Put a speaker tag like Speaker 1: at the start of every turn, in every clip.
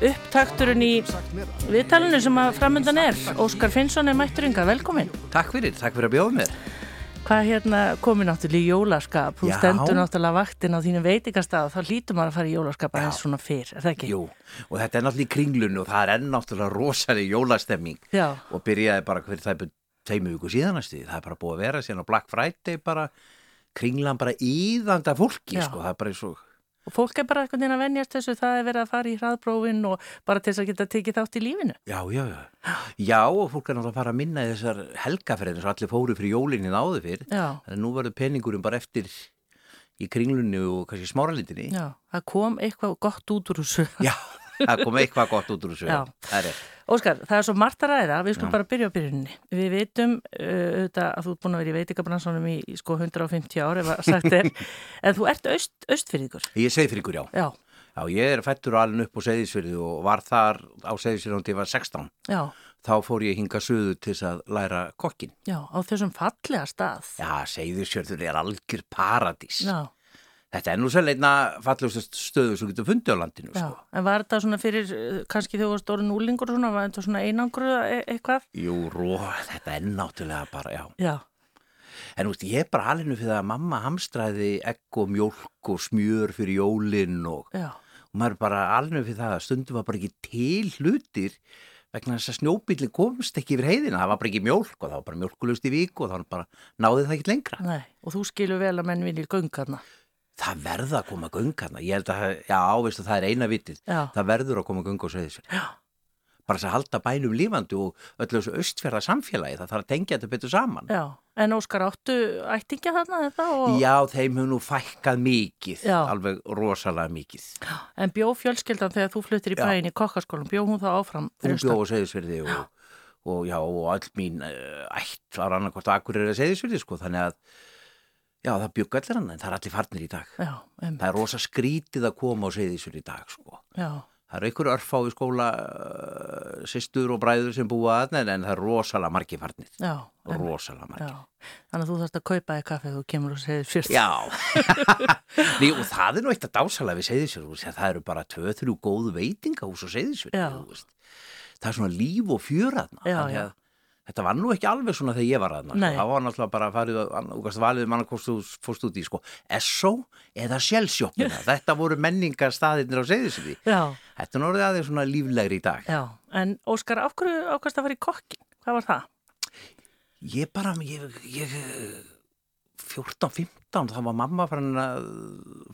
Speaker 1: upptakturinn í viðtalinu sem að framöndan er. Óskar Finnsson er mætturinga, velkomin.
Speaker 2: Takk fyrir, takk fyrir að bjóða mér.
Speaker 1: Hvað hérna komið náttúrulega í jólaskap? Þú stendur náttúrulega vaktin á þínu veitingastað og þá lítur maður að fara í jólaskap aðeins svona fyrr, er það ekki?
Speaker 2: Jú, og þetta er náttúrulega í kringlunni og það er enn náttúrulega rosalega jólastemming
Speaker 1: Já,
Speaker 2: og byrjaði bara fyrir það er teimu viku síðanasti, það er bara búið að vera síðan á Black Friday bara kringlan bara íðanda fólki,
Speaker 1: Já.
Speaker 2: sko, það er bara eins og
Speaker 1: og fólk er bara einhvern veginn að venjast þessu, það er verið að fara í hraðprófin og bara til þess að geta tekið þátt í lífinu.
Speaker 2: Já, já, já. Já, og fólk er náttúrulega að fara að minna þessar helgaferðin sem allir fóru fyrir jólinni áður fyrr.
Speaker 1: Já,
Speaker 2: Þannig að nú verður peningurinn bara eftir í kringlunni og kannski smáralindinni.
Speaker 1: já, það kom eitthvað gott út úr þessu.
Speaker 2: Já, það kom eitthvað gott út úr þessu.
Speaker 1: Já.
Speaker 2: Það er rétt.
Speaker 1: Óskar, það er svo margt að ræða, við skulum bara byrja á byrjunni. Við veitum uh, að þú ert búin að vera í veitingabransanum í, í sko 150 ár, ef að sagt er, en þú ert aust, austfyrðingur.
Speaker 2: Ég fyrir ykkur, já.
Speaker 1: Já,
Speaker 2: Já, ég er fættur alveg upp á Seyðisfyrði og var þar á Seyðisfyrði til ég var 16.
Speaker 1: já,
Speaker 2: Þá fór ég hinga söðu til þess að læra kokkin.
Speaker 1: já, á þessum fallega stað.
Speaker 2: Já, Seyðisfjörður er algjör paradís.
Speaker 1: Já,
Speaker 2: Þetta er nú sem leitna fallegust stöðu sem getur fundið á landinu, sko.
Speaker 1: en var þetta svona fyrir, uh, kannski þegar þú varst orðin úlingur svona, var þetta svona einangruð e eitthvað?
Speaker 2: Jú, ró, þetta er náttúrulega bara, já.
Speaker 1: Já,
Speaker 2: En þú veist, ég er bara alveg fyrir að mamma hamstræði egg og mjólk og smjör fyrir jólinn og, og maður er bara alveg fyrir það að stundum var bara ekki til hlutir vegna þess að snjóbílinn komst ekki yfir heiðina, það var bara ekki mjólk og það var bara mjólkulust í viku og þá náði það ekki lengra.
Speaker 1: nei, og þú skilur vel að menn vilja göngarna.
Speaker 2: Það verða að koma göngarna, ég held að, já, veistu, það er eina vitið,
Speaker 1: Já,
Speaker 2: það verður að koma göngu og segði sér.
Speaker 1: já,
Speaker 2: Bara þess að halda bænum lífandi og öllu þessu austfjörða samfélagi, það þarf að tengja þetta betur saman.
Speaker 1: já, en Óskar áttu ættingja þarna þetta og...
Speaker 2: Já, þeim hefur nú fækkað mikið,
Speaker 1: Já.
Speaker 2: alveg rosalega mikið.
Speaker 1: En bjó fjölskyldan þegar þú fluttir í bæin í kokkaskólan, bjó hún þá áfram
Speaker 2: Hún bjó á Seyðisfyrði og, og og all mín uh, ætt var annarkvort akkur er að Seyðisfyrði, sko, þannig að já, það bjögg allir hann, en það er allir farnir í dag.
Speaker 1: Já,
Speaker 2: Það er rosa skrítið að koma á Seyðisfyrði í dag, sko.
Speaker 1: já,
Speaker 2: Það eru einhverju örfá í skóla uh, sýstur og bræður sem búa að en það er rosalega margir farnir.
Speaker 1: já,
Speaker 2: Rosalega margir.
Speaker 1: já. Þannig að þú þarfst að kaupa þig kaffe þú kemur og segir fyrst.
Speaker 2: Já, Ný, og það er nú eitt að dásalega við Seyðisfjörð, það eru bara tvö-þrjú góð veitingahús á Seyðisfjörð.
Speaker 1: Já.
Speaker 2: þú veist. Það er svona líf og fjöraðna.
Speaker 1: Já, já.
Speaker 2: Þetta var nú ekki alveg svona þegar ég var aðna.
Speaker 1: Nei.
Speaker 2: Það var náttúrulega bara að farið valið manna hvort þú fórst út í sko Esso eða Shellshoppuna. Þetta voru menningarstaðirnir á Seyðisfjörði.
Speaker 1: Já,
Speaker 2: Þetta er nú orðið aðeins svona líflegri í dag.
Speaker 1: já. En Óskar, af hverju ákvæmst að fara í kokkin? Hvað var það?
Speaker 2: Ég bara, ég, ég 14-15, þá var mamma farin að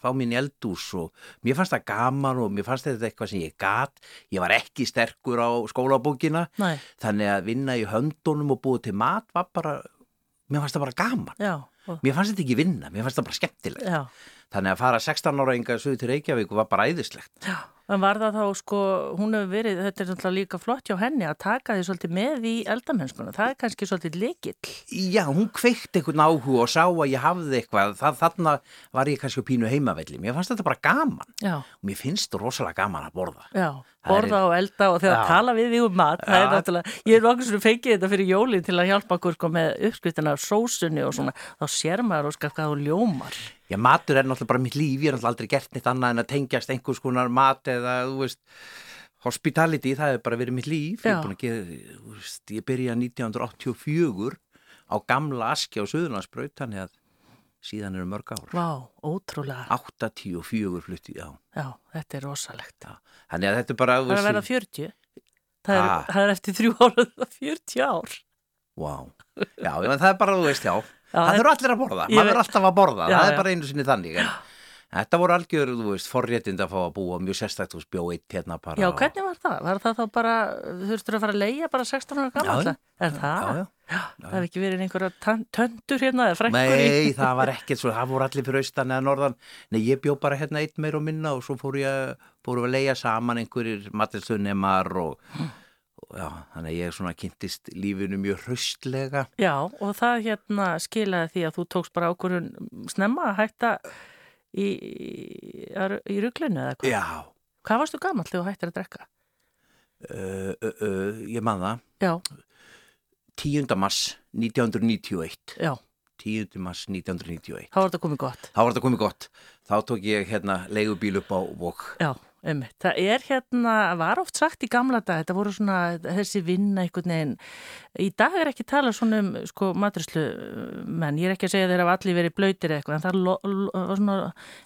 Speaker 2: fá mín í eldús og mér fannst það gaman og mér fannst þetta eitthvað sem ég gat. Ég var ekki sterkur á skólabókina,
Speaker 1: Nei,
Speaker 2: þannig að vinna í höndunum og búið til mat var bara, mér fannst það bara gaman.
Speaker 1: já, og,
Speaker 2: Mér fannst þetta ekki vinna, mér fannst það bara skemmtilegt.
Speaker 1: já,
Speaker 2: Þannig að fara 16 ára enga sögur til Reykjavík var bara æðislegt.
Speaker 1: já. En var það þá, sko, hún hefur verið, þetta er náttúrulega líka flott hjá henni að taka því svolítið með í eldamennskuna. Það er kannski svolítið likill.
Speaker 2: Já, hún kveikt einhvern áhuga og sá að ég hafði eitthvað, það, þarna var ég kannski pínu heimavelli. Mér fannst þetta bara gaman.
Speaker 1: Já,
Speaker 2: og mér finnst rosalega gaman að borða
Speaker 1: já. Borða og elda og þegar að tala við því um mat, það er náttúrulega, ég er nokkuð svona fengið þetta fyrir jólinn til að hjálpa okkur sko með uppskriftina af sósunni og svona, þá sér maður Óskar hvað þú ljómar.
Speaker 2: Já, matur er náttúrulega bara mitt líf, ég er náttúrulega aldrei gert neitt annað en að tengjast einhvers konar mat eða, þú veist, hospitality, það hefur bara verið mitt líf. Ég, er þú veist, ég byrja 1984 á gamla aski á Suðurlandsbraut, þannig að síðan eru mörg ár.
Speaker 1: Vá, ótrúlega.
Speaker 2: 84 flutti, já.
Speaker 1: Já, þetta er rosalegt.
Speaker 2: já. Þannig að þetta er bara,
Speaker 1: Það er að
Speaker 2: veist,
Speaker 1: 40. Það er,
Speaker 2: Ah.
Speaker 1: það er eftir þrjú ára 40 ár.
Speaker 2: wow. Já, já, það er bara, þú veist, já.
Speaker 1: Já,
Speaker 2: það
Speaker 1: en-
Speaker 2: þurfa allir að borða,
Speaker 1: veit-
Speaker 2: er alltaf að borða,
Speaker 1: Já,
Speaker 2: það
Speaker 1: já.
Speaker 2: er bara einu sinni þannig. En, Þetta voru algjör, þú veist, forréttind að fá að búa mjög sérstætt hús bjóð eitt hérna bara.
Speaker 1: Já,
Speaker 2: og-
Speaker 1: hvernig var það? Var það þá bara, þurftur að fara að leia bara 16 ára
Speaker 2: Já,
Speaker 1: gammal?
Speaker 2: já.
Speaker 1: Er það?
Speaker 2: Já, já.
Speaker 1: Það hef ekki verið einhverja tön- töndur hérna eða frekkur í?
Speaker 2: Nei, það var ekkert svo, það voru allir fyrir austan eða norðan. Nei, ég bjó bara hérna eitt meir og minna og svo fór ég, fóru að leia saman einhverjir matilstunnemar og, og já, þannig að ég svona kynntist lífinu mjög hraustlega.
Speaker 1: Já, og það hérna skilaði því að þú tókst bara ákvörðun snemma að hætta í, í, í ruglunu eða hvað?
Speaker 2: Já,
Speaker 1: Hvað varstu gammal þegar þú hættir að drekka?
Speaker 2: uh, uh, uh, ég man það,
Speaker 1: Já,
Speaker 2: 10. mars 1991.
Speaker 1: já,
Speaker 2: 10. mars 1991.
Speaker 1: þá var þetta komið gott.
Speaker 2: Þá var þetta komið gott. Þá tók ég hérna leigubíl upp á Vók.
Speaker 1: Já, einmitt. Það er hérna, var oft sagt í gamla dag, þetta voru svona þessi vinna einhvern veginn. Í dag er ekki tala svona um sko maturislu menn, ég er ekki að segja þeir hafa allir verið blöytir eitthvað, en það var svona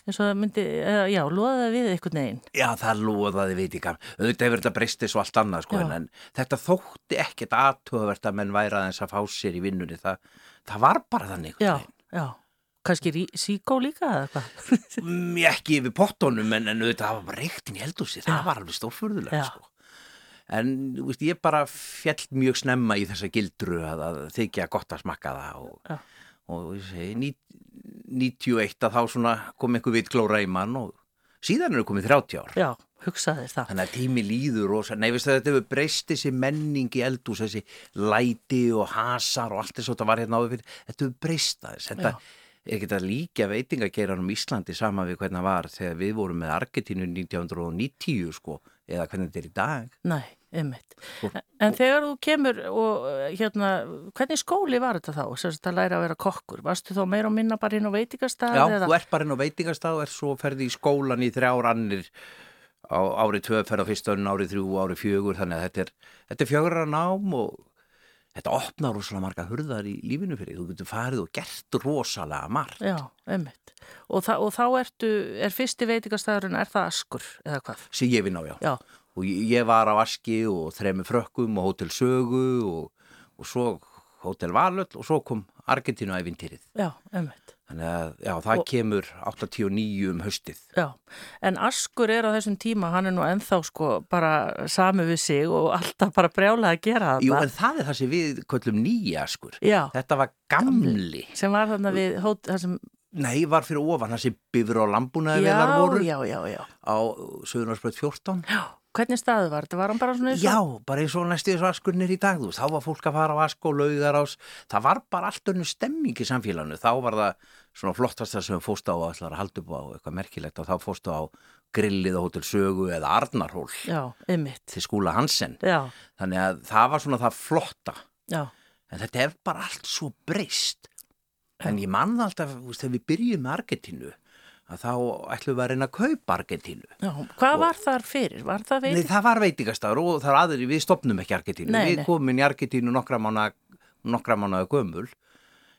Speaker 1: eins og það myndi, já, loðaði við einhvern veginn.
Speaker 2: Já, það loðaði við í gamla. Auðvitað hefur þetta breysti svo allt annað sko, en þetta þótti ekkert aðtöðavert að menn væri aðeins að fá sér í vinnunni. Það, það var bara þannig.
Speaker 1: Já, já. Kanski síkó líka eða
Speaker 2: hvað? Mm, ekki yfir pottónum en, en auðvitað það var bara reyktinn í heldúsi, það var alveg stórfurðulega sko. En veist, ég bara fjall mjög snemma í þessa gildru að, að þykja gott að smakka það og, og ég segi, 91 að þá kom einhver vit glóra í mann og síðan er það komið 30 ár.
Speaker 1: Já, hugsaði það.
Speaker 2: Þannig að tími líður og nefnist að þetta hefur breyst þessi menning í eldús, þessi læti og hasar og allt þess að þetta var hérna áður fyrir, þetta hefur breyst aðeins. Þetta Já er ekki það líka veitingageiranum Íslandi sama við hvernig það var þegar við vorum með Argetínu 1990 sko eða hvernig þetta er í dag
Speaker 1: Nei, einmitt og, En þegar þú kemur og hérna hvernig skóli var þetta þá? Sérst að læra að vera kokkur Varstu þá meira og minna bara inn á veitingastað?
Speaker 2: Já, eða? þú ert bara inn á veitingastað og er svo ferði í skólan í þrjár annir á árið tvö, ferð á fyrstöðun, árið þrjú, árið fjögur þannig að þetta er, þetta er fjögur að nám og þetta opnar rosalega marga hurðar í lífinu fyrir þú getur farið og gert rosalega margt.
Speaker 1: Já, einmitt. Og, og þá ertu, er fyrsti veitikastæðurinn er það Askur eða hvað?
Speaker 2: Sér ég vinn á, já.
Speaker 1: já.
Speaker 2: Og ég, ég var á Aski og þremi frökkum og Hótel Sögu og, og svo Hótel Valöll og svo kom Argentínu æfintýrið
Speaker 1: Já, einmitt
Speaker 2: Þannig að já, það og, kemur 89 um höstið.
Speaker 1: Já, en Askur er á þessum tíma, hann er nú enþá sko bara sami við sig og alltaf bara brjálega að gera
Speaker 2: það. Jú, en það er það sem við köllum nýja Askur.
Speaker 1: Já.
Speaker 2: Þetta var gamli.
Speaker 1: Sem var þarna við, hót, það sem...
Speaker 2: Nei, var fyrir ofan, það sem bifur á lambúnaði velar voru.
Speaker 1: Já, já, já, já.
Speaker 2: Á Suðunarsbröð 14.
Speaker 1: Já. Hvernig staðu var þetta? Var hann bara svona eins
Speaker 2: og... Já, bara eins og næstu þessu askurnir í dag, þú veist, þá var fólk að fara á ask og laugar ás. Það var bara allt önnu stemming í samfélaginu. Þá var það svona flottast það sem fóst á að ætla að halda upp á eitthvað merkilegt og þá fóstu á grillið á Hotel Sögu eða Arnarhól
Speaker 1: Já, ymmit
Speaker 2: til skúla Hansen
Speaker 1: Já.
Speaker 2: þannig að það var svona það flotta
Speaker 1: Já.
Speaker 2: en þetta hef bara allt svo breyst en ég manða alltaf, veist, þegar við byrjum með Argentínu að þá ætlum við að reyna að kaupa Argentínu.
Speaker 1: Já, hvað og, var þar fyrir? Var það
Speaker 2: veiting? Nei, það var veitingastar og það er aðri, við stopnum ekki Argentínu, nei, við komum inn í Argentínu nokkra mánuða gömul.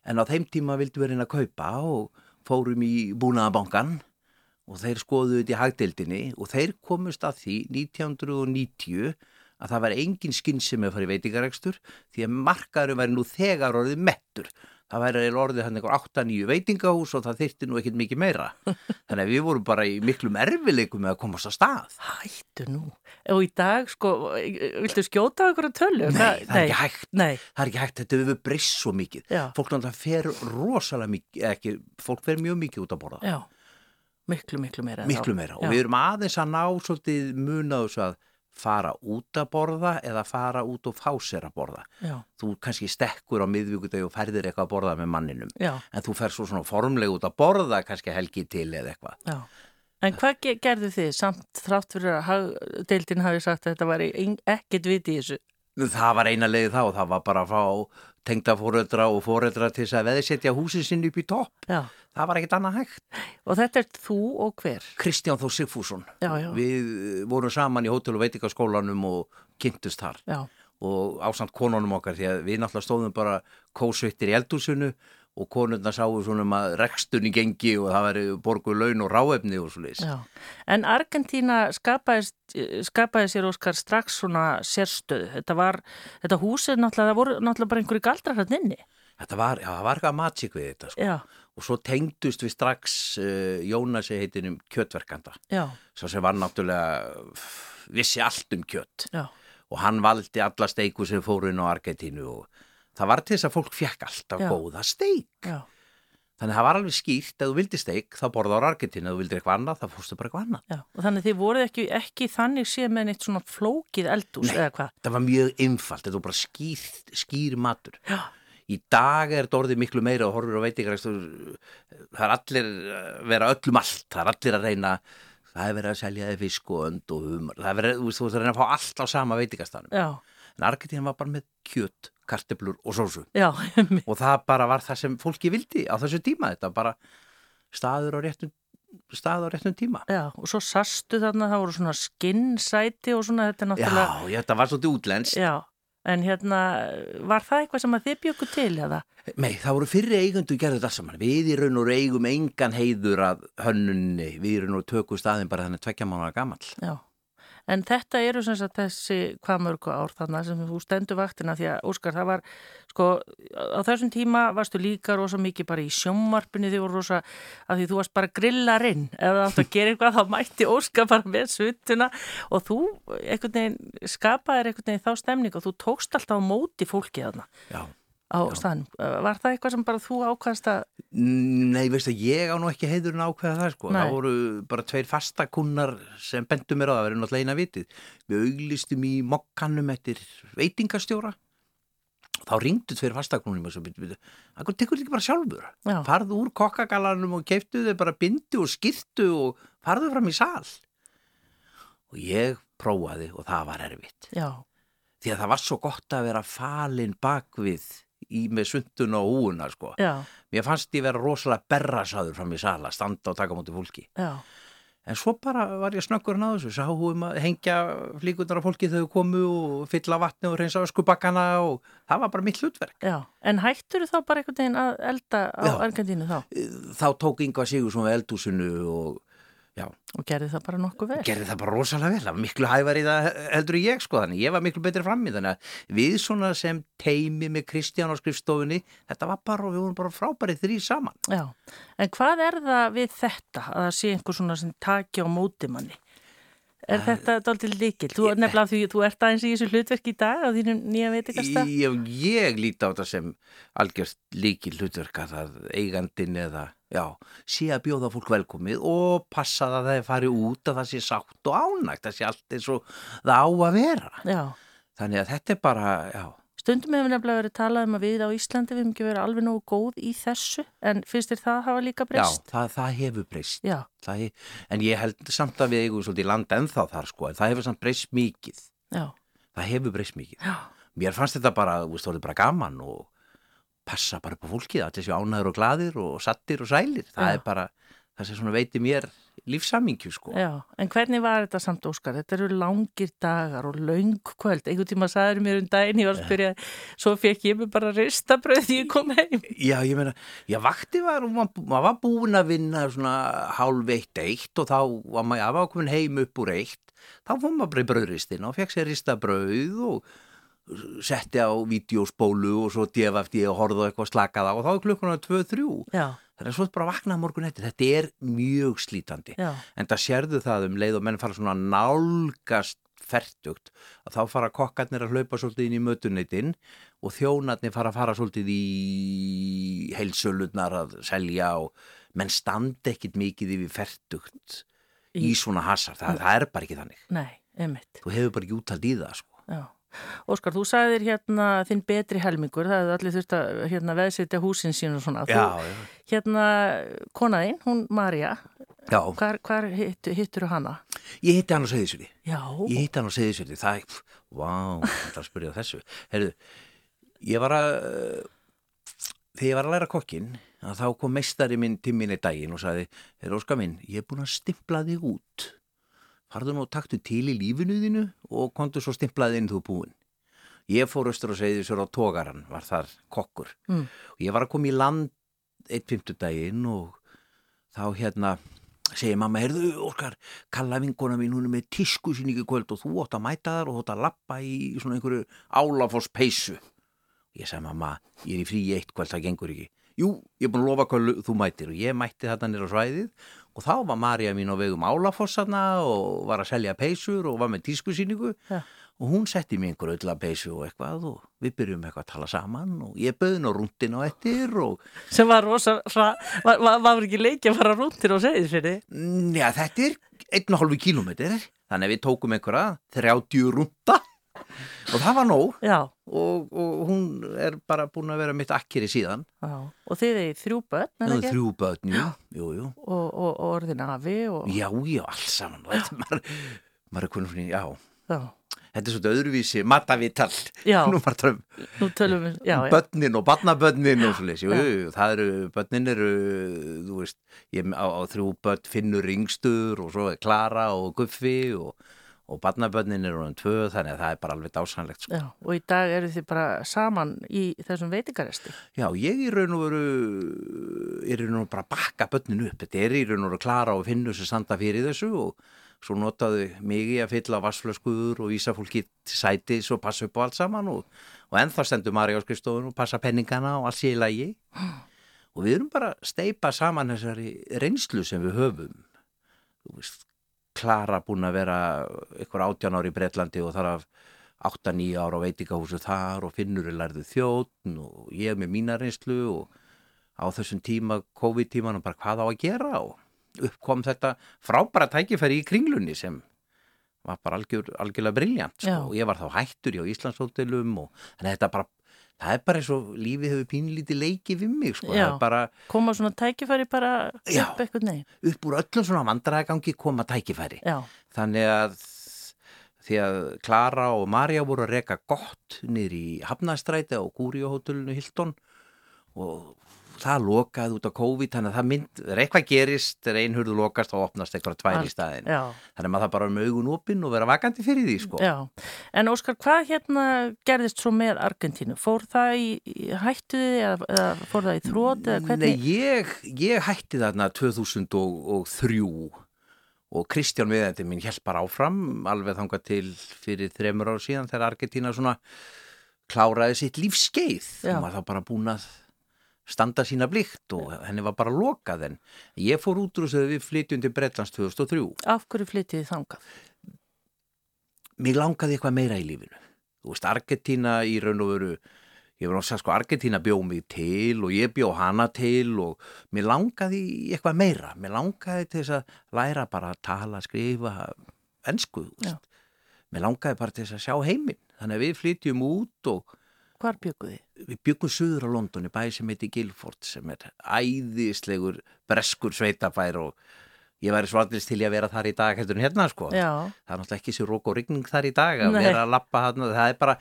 Speaker 2: En á þeim tíma vildum við reyna að kaupa og fórum í búnaðabankan og þeir skoðuðu þetta í hagdeildinni og þeir komust að því 1990 að það var engin skinn sem er að fara í veitingaregstur því að markaðurum væri nú þegar orðið mettur það væri orðið hann einhver 8-9 veitingahús og það þyrti nú ekkit mikið meira. Þannig að við vorum bara í miklum erfileikum með að komast að stað.
Speaker 1: Hættu nú, og í dag sko viltu skjóta okkur að tölu?
Speaker 2: Nei, það, það er ekki hægt.
Speaker 1: Nei.
Speaker 2: það er ekki hægt, þetta hefur breyst svo mikið.
Speaker 1: Já.
Speaker 2: fólk náttúrulega fer rosalega mikið ekki, fólk fer mjög mikið út að borða.
Speaker 1: Já, miklu, miklu meira
Speaker 2: Miklu meira, og við erum aðeins að ná svolítið munaðus að fara út að borða eða fara út og fá sér að borða
Speaker 1: Já.
Speaker 2: þú kannski stekkur á miðvíkudegi og ferðir eitthvað að borða með manninum
Speaker 1: Já.
Speaker 2: en þú fer svo svona formleg út að borða kannski helgi til eða eitthvað
Speaker 1: Já. En hvað gerðu þið samt þrátt fyrir að deildin hafi sagt að þetta var ekkert viti í þessu?
Speaker 2: Það var eina leiði þá og það var bara að fá tengda fóreldra og fóreldra til þess að veðisetja húsin sinn upp í topp það var ekkit annað hægt.
Speaker 1: Og þetta er þú og hver?
Speaker 2: Kristján Þór Sigfússon.
Speaker 1: Já, já.
Speaker 2: Við vorum saman í hótel- og veitingaskólanum og kynntust þar.
Speaker 1: Já.
Speaker 2: Og ásand konunum okkar því að við náttúrulega stóðum bara kósvittir í eldúsinu og konurna sáu svona um að rekstunni gengi og það veri borgu laun og ráefni og svo leiðis.
Speaker 1: Já, en Argentína skapaði, skapaði sér Óskar strax svona sérstöðu. Þetta var, þetta húsið náttúrulega, það voru náttúrulega bara einhverju galdrar hann inni.
Speaker 2: Þetta var, já, það var eitthvað matsík við þetta sko.
Speaker 1: Já
Speaker 2: og svo tengdust við strax uh, Jónasi heitinum kjötverkanda svo sem var náttúrulega vissi allt um kjött
Speaker 1: Já.
Speaker 2: og hann valdi alla steiku sem fóru inn á Argentínu og það var til þess að fólk fekk alltaf
Speaker 1: Já.
Speaker 2: góða steik
Speaker 1: Já.
Speaker 2: þannig að það var alveg skýrt að þú vildi steik þá borða á Argentínu, að þú vildi eitthvað annað þá fórstu bara eitthvað annað
Speaker 1: og þannig þið voruð ekki, ekki þannig sé með neitt svona flókið eldús
Speaker 2: eða hvað? Nei, það var mjög einfalt, þetta var bara skýr, skýr matur
Speaker 1: Já
Speaker 2: Í dag er þetta orðið miklu meira og horfur og veitingarækstur, það er allir vera öllum allt, það er allir að reyna, það er verið að selja þið fisk og önd og humar, það er verið, þú veist, þú veist að reyna að fá allt á sama veitingastanum.
Speaker 1: Já.
Speaker 2: En Argentín var bara með kjött, karteblur og sósu.
Speaker 1: Já.
Speaker 2: og það bara var það sem fólki vildi á þessu tíma, þetta bara staður á réttum stað á réttum tíma.
Speaker 1: Já, og svo sastu þarna, það voru svona skinnsæti og svona þetta náttúrulega...
Speaker 2: Já, þetta var svolítið útlenskt.
Speaker 1: Já, en hérna, var það eitthvað sem að þið bjöku til eða?
Speaker 2: Nei, það voru fyrri eigundu gerðu þetta saman. Við í raun og eigum engan heiður að hönnunni, við í raun og tökum staðin bara þannig tvekkja mánuða gammal.
Speaker 1: Já. En þetta eru sem sagt þessi hvað mörgu ár þannig sem þú stendur vaktina því að Óskar það var sko á þessum tíma varstu líka rosa mikið bara í sjómmarpunni því voru rosa að því þú varst bara grillarinn ef það átt að gera eitthvað þá mætti Óskar bara með svutuna og þú einhvern veginn skapaðir einhvern veginn þá stemning og þú tókst alltaf á móti fólkið þarna.
Speaker 2: Já
Speaker 1: á staðnum. Var það eitthvað sem bara þú ákvæmst að...
Speaker 2: Nei, veist að ég á nú ekki heiðurinn ákvæða það sko. Nei. Það voru bara tveir fastakunnar sem bendu mér á það, það verður náttúrulega eina vitið. Við auglistum í mokkannum eftir veitingastjóra. Þá ringdu tveir fastakunnum og svo byrju, það tekur líka bara sjálfur. Já. Farðu úr kokkagalanum og keiftu þau bara bindu og skirtu og farðu fram í sal. Og ég prófaði og það var erfitt.
Speaker 1: Já.
Speaker 2: Því að það var svo gott að vera falin bakvið í með sundun og húuna sko. Mér fannst ég vera rosalega berrasaður fram í sala, standa og taka mútið fólki.
Speaker 1: Já.
Speaker 2: En svo bara var ég snöggur hann á þessu, sáum að hengja flíkundar af fólki þegar þau komu og fylla vatni og reynsa öskubakkana og það var bara mitt hlutverk.
Speaker 1: Já, en hættur þú þá bara einhvern veginn að elda á Argentínu þá?
Speaker 2: Þá tók Inga Sigur svona eldúsinu og Já.
Speaker 1: Og gerði það bara nokkuð vel?
Speaker 2: Gerði það bara rosalega vel, það var miklu hævar í það heldur ég sko þannig, ég var miklu betri fram í þannig að við svona sem teimi með Kristján á skrifstofunni, þetta var bara og við vorum bara frábærið þrý saman.
Speaker 1: Já, en hvað er það við þetta að það sé einhver svona sem taki á mótimanni? Er uh, þetta dálítið líkil? Þú er nefnilega því þú ert aðeins í þessu hlutverk í dag á þínu nýja veitikasta?
Speaker 2: Ég, ég líti á þetta sem algjörst líkil hlutverk að það eigandin eða Já, sé að bjóða fólk velkomið og passa það að það er farið út að það sé sátt og ánægt, það sé allt eins og það á að vera.
Speaker 1: Já.
Speaker 2: Þannig að þetta er bara, já.
Speaker 1: Stundum hefur nefnilega verið talað um að við á Íslandi við hefum ekki verið alveg nógu góð í þessu, en finnst þér það hafa líka breyst?
Speaker 2: Já, það, það hefur breyst.
Speaker 1: Já.
Speaker 2: Hef, en ég held samt að við eigum svolítið landa ennþá þar sko, en það hefur samt breyst mikið.
Speaker 1: Já.
Speaker 2: Það hefur breyst mikið.
Speaker 1: Já.
Speaker 2: Mér fannst þetta bara, þú veist, það var bara gaman og passa bara upp á fólkið að þessi ánæður og gladir og sattir og sælir. Það Já. er bara það sem svona veiti mér lífsamingju sko.
Speaker 1: Já, en hvernig var þetta samt Óskar? Þetta eru langir dagar og laung kvöld. Einhvern tíma saður mér um daginn ég var að spyrja, svo fekk ég mig bara ristabröð því ég kom heim.
Speaker 2: Já, ég meina, já, vakti var maður var búin að vinna svona hálf eitt eitt og þá var maður komin heim upp úr eitt. Þá fór maður bara í bröðristin og fekk sér ristabröð og setti á vídeospólu og svo djefafti og horfðu eitthvað slakað á og þá er klukkuna 2-3 það er svo bara að vakna morgun eftir. Þetta er mjög slítandi.
Speaker 1: Já.
Speaker 2: en það sérðu það um leið og menn fara svona nálgast ferdugt að þá fara kokkarnir að hlaupa svolítið inn í mötuneytin og þjónarnir fara að fara svolítið í heilsölurnar að selja og menn standi ekkit mikið yfir ferdugt í, í svona hasar, það, það er bara ekki þannig.
Speaker 1: Nei,
Speaker 2: Þú hefur bara ekki úttald í það sko.
Speaker 1: Já Óskar, þú sagðir hérna þinn betri helmingur, það hefur allir þurft að hérna, veðsitja húsin sín og svona.
Speaker 2: Já,
Speaker 1: þú, já. Hérna, konaðinn, hún Marja, hvar, hvar hitt, hittur þú hana?
Speaker 2: Ég hitti hann á Seyðisvöldi.
Speaker 1: Já.
Speaker 2: Ég hitti hann á Seyðisvöldi, það er, vá, það er að spyrja þessu. Herðu, ég var að, þegar ég var að læra kokkin, þá kom meistari minn til minni daginn og sagði, herru Óskar minn, ég er búin að stimpla þig út farðu nú taktu til í lífinuðinu og kontu svo stimplaði inn þú búin. Ég fór austur og segði sér á tógaran, var þar kokkur.
Speaker 1: Mm.
Speaker 2: Og ég var að koma í land eitt fymtudaginn og þá hérna segi mamma, heyrðu, orkar, kalla vinkona mín, hún er með tísku sín ekki kvöld og þú ótt að mæta þar og ótt að lappa í svona einhverju álafoss peysu. Ég segi mamma, ég er í frí eitt kvöld, það gengur ekki. Jú, ég er búin að lofa hvað þú mætir og ég mætti þetta nýra svæðið og þá var Marja mín á vegum Álafossarna og var að selja peysur og var með tískusýningu
Speaker 1: ja.
Speaker 2: og hún setti mér einhver öll að peysu og eitthvað og við byrjum eitthvað að tala saman og ég böðin á rúndin á ettir og...
Speaker 1: Sem var rosa, var, var, var ekki leikið að fara rúndin og fyrir þið?
Speaker 2: Já, þetta er einn og hálfu kílómetr þannig að við tókum einhverja þrjátjú rúnda og það var nóg. Og, og hún er bara búin að vera mitt akkeri síðan.
Speaker 1: Já. og þið er þrjú börn
Speaker 2: já, þrjú börn, jú, jú, jú.
Speaker 1: Og, og, og orðin afi
Speaker 2: já, já, alls saman maður, maður er konum fyrir, já.
Speaker 1: já.
Speaker 2: Þetta er svona öðruvísi matavitall nú
Speaker 1: Nú tölum við, já, já,
Speaker 2: börnin og barnabörnin og svolítið, jú, jú, það eru, börnin eru, þú veist, ég á, á þrjú börn finnur ringstur og svo er Klara og Guffi og, og barnabörnin eru um tvö, þannig að það er bara alveg dásanlegt, sko.
Speaker 1: já, og í dag eru þið bara saman í þessum veitingaresti.
Speaker 2: Já, ég í raun og veru, er raun og veru bara að bakka börnin upp, þetta er í raun og veru Klara og finnur sem standa fyrir þessu og svo notaðu mig í að fylla vassflöskuður og vísa fólki til sætis og passa upp á allt saman og, og ennþá stendur Mari á skrifstofun og passa penningana og allt sé í lagi og við erum bara að steipa saman þessari reynslu sem við höfum Klara búin að vera ykkur átján ári í Breitlandi og þar af 8-9 ára á veitingahúsu þar og finnur er lærðu þjóttn og ég með mína reynslu og á þessum tíma, COVID-tímanum bara hvað á að gera og uppkom þetta frábæra tækifæri í kringlunni sem var bara algjör, algjörlega briljant
Speaker 1: Já.
Speaker 2: sko. og ég var þá hættur í Íslandshótelum og þannig að þetta bara það er bara eins og lífið hefur pínlítið leiki við mig sko.
Speaker 1: Já.
Speaker 2: bara
Speaker 1: Koma svona tækifæri bara
Speaker 2: Já.
Speaker 1: upp eitthvað neginn.
Speaker 2: upp úr öllum svona vandræðagangi koma tækifæri
Speaker 1: Já,
Speaker 2: þannig að því að Klara og Marja voru að reka gott niður í Hafnastræti á Gúrióhótelinu Hilton og það lokaði út á COVID þannig að það mynd, þegar eitthvað gerist þegar ein hurðu lokast þá opnast eitthvað tvær í staðin
Speaker 1: já,
Speaker 2: þannig að maður það bara með augun opinn og vera vakandi fyrir því sko.
Speaker 1: já. En Óskar, hvað hérna gerðist svo með Argentínu? Fór það í, í hættuði eða, eða fór það í þrót eða hvernig?
Speaker 2: Nei, ég, ég hætti þarna 2003 og Kristján viðendi minn hjálp bara áfram alveg þangað til fyrir þremur ár síðan þegar Argentína svona kláraði sitt lífskeið og maður þá bara búin að standa sína blikt og henni var bara lokað en ég fór útrúsið við flytjum til Bretlands 2003
Speaker 1: Af hverju flyttið þið þangað?
Speaker 2: mér langaði eitthvað meira í lífinu. Þú veist, Argentína í raun og veru ég að segja sko, Argentína bjó mig til og ég bjó hana til og mér langaði eitthvað meira. Mér langaði til þess að læra bara að tala, skrifa ennsku, þú
Speaker 1: Já.
Speaker 2: veist. Mér langaði bara til þess að sjá heiminn. Þannig að við flytjum út og
Speaker 1: Hvar bygguð þið?
Speaker 2: við byggum suður á London í bæ sem heiti Guildford sem er æðislegur breskur sveitabær og ég væri svallist til ég að vera þar í dag heldur en hérna sko
Speaker 1: Já,
Speaker 2: það er náttúrulega ekki sér rók og rigning þar í dag að
Speaker 1: Nei.
Speaker 2: vera að lappa þarna, það er bara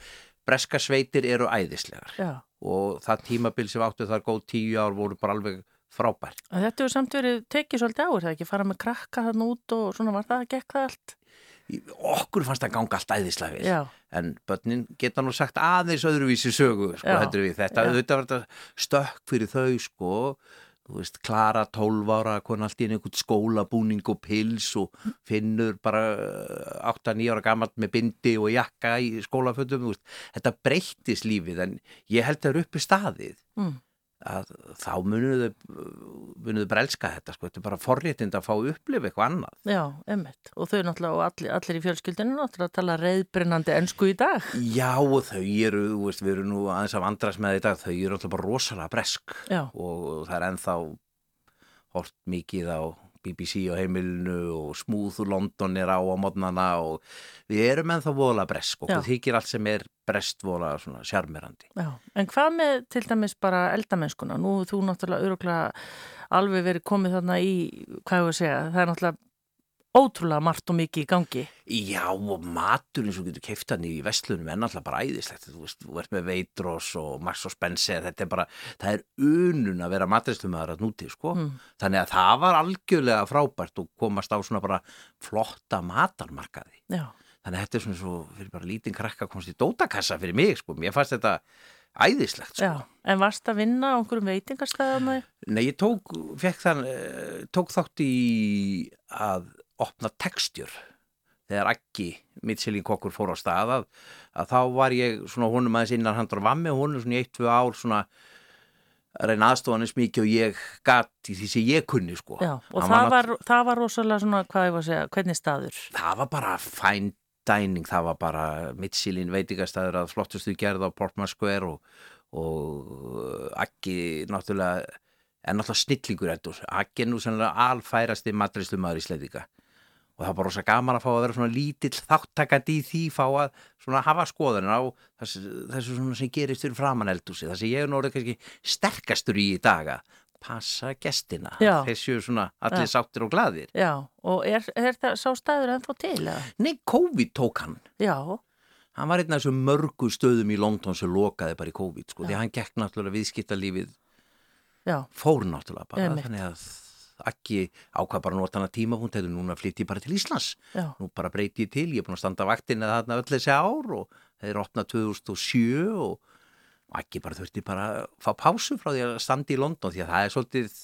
Speaker 2: breska sveitir eru æðislegar
Speaker 1: já.
Speaker 2: og það tímabil sem áttu þar góð tíu ár voru bara alveg frábær
Speaker 1: þetta hefur samt verið tekið svolítið á, er það ekki fara með krakka þarna út og svona var það, gekk það allt?
Speaker 2: Okkur fannst það ganga allt æðislega vel
Speaker 1: Já,
Speaker 2: en börnin geta nú sagt aðeins öðruvísi sögu sko, þetta, var þetta stökk fyrir þau sko. Veist, Klara 12 ára kon allt í einhvern skólabúning og pils og finnur bara 8-9 ára gammalt með bindi og jakka í veist, þetta breyttis lífið en ég held að það eru uppi staðið.
Speaker 1: Mm.
Speaker 2: Að þá munuðu munuðu bara elska þetta sko, þetta er bara forréttind að fá að upplifa eitthvað annað.
Speaker 1: já, emmitt. Og þau náttúrulega, og allir, allir í fjölskyldinu náttúrulega tala reyðbrennandi ennsku í dag.
Speaker 2: Já og þau eru, veist, við erum nú aðeins að vandrast með þetta, þau eru alltaf bara rosalega bresk
Speaker 1: Já,
Speaker 2: og það er ennþá hort mikið á BBC á heimilinu og Smooth úr London er á á modnana og við erum ennþá vola bresk og það þykir allt sem er brest vola svona sjarmerandi.
Speaker 1: já. En hvað með til dæmis bara eldamennskuna? Nú þú náttúrulega öruglega alveg verið komið þarna í, hvað ég að segja, það er náttúrulega ótrúlega margt og mikið í gangi.
Speaker 2: Já og matur eins og getur keift hann í vestlunum er náttúrulega bara æðislegt þú veist, þú ert með Veidros og Max og Spencer þetta er bara, það er unun að vera matristumæður að núti sko
Speaker 1: Mm.
Speaker 2: þannig að það var algjörlega frábært og komast á svona bara flotta matarmarkaði
Speaker 1: Já,
Speaker 2: þannig að þetta er svona svo fyrir bara lítinn krakka komst í dótakassa fyrir mig sko, mér fannst þetta æðislegt sko.
Speaker 1: já. En varst að vinna á einhverjum veitingarstæðum?
Speaker 2: Nei, ég tók, þann, eh, tók þátt í að opna textjur þegar ekki Mitchellin kokkur fór á stað að, þá var ég svona honum aðeins innan handur vammi og honum svona í eitt, tvö ár svona að reyna aðstofan eins mikið og ég gat í því sem ég kunni sko.
Speaker 1: Já, og það
Speaker 2: nátt-
Speaker 1: var, það var rosalega svona, hvað ég var að segja, hvernig staður?
Speaker 2: það var bara fine dining, það var bara Mitchellin veitingastæður að flottustu gerð á Portman Square og, og Akki náttúrulega er náttúrulega snillingur eldur Akki er nú sannlega alfærasti matrislumadur í Sleðvíka og það var rosa gaman að fá að vera svona lítill þáttakandi í því fá að svona hafa skoðanir á þessu, þessu svona sem gerist fyrir framan eldúsi það sem ég er orðið kannski sterkastur í í dag að passa gestina
Speaker 1: Já.
Speaker 2: þessu svona allir
Speaker 1: Já.
Speaker 2: sáttir og glaðir
Speaker 1: Já, og er, er það sá staður ennþá til? Eða?
Speaker 2: Nei, COVID tók hann
Speaker 1: Já,
Speaker 2: hann var einn af þessum mörgu stöðum í London sem lokaði bara í COVID sko,
Speaker 1: Já.
Speaker 2: því hann gekk náttúrulega viðskiptalífið fór náttúrulega bara, þannig að ekki ákvað bara að nota hana tímapunkt hefur núna flytti ég bara til Íslands
Speaker 1: já,
Speaker 2: nú bara breyti ég til, ég er búin að standa vaktin eða þarna öll þessi ár og þeir opnað 2007 og ekki bara þurfti bara að fá pásu frá því að standa í London því að það er svolítið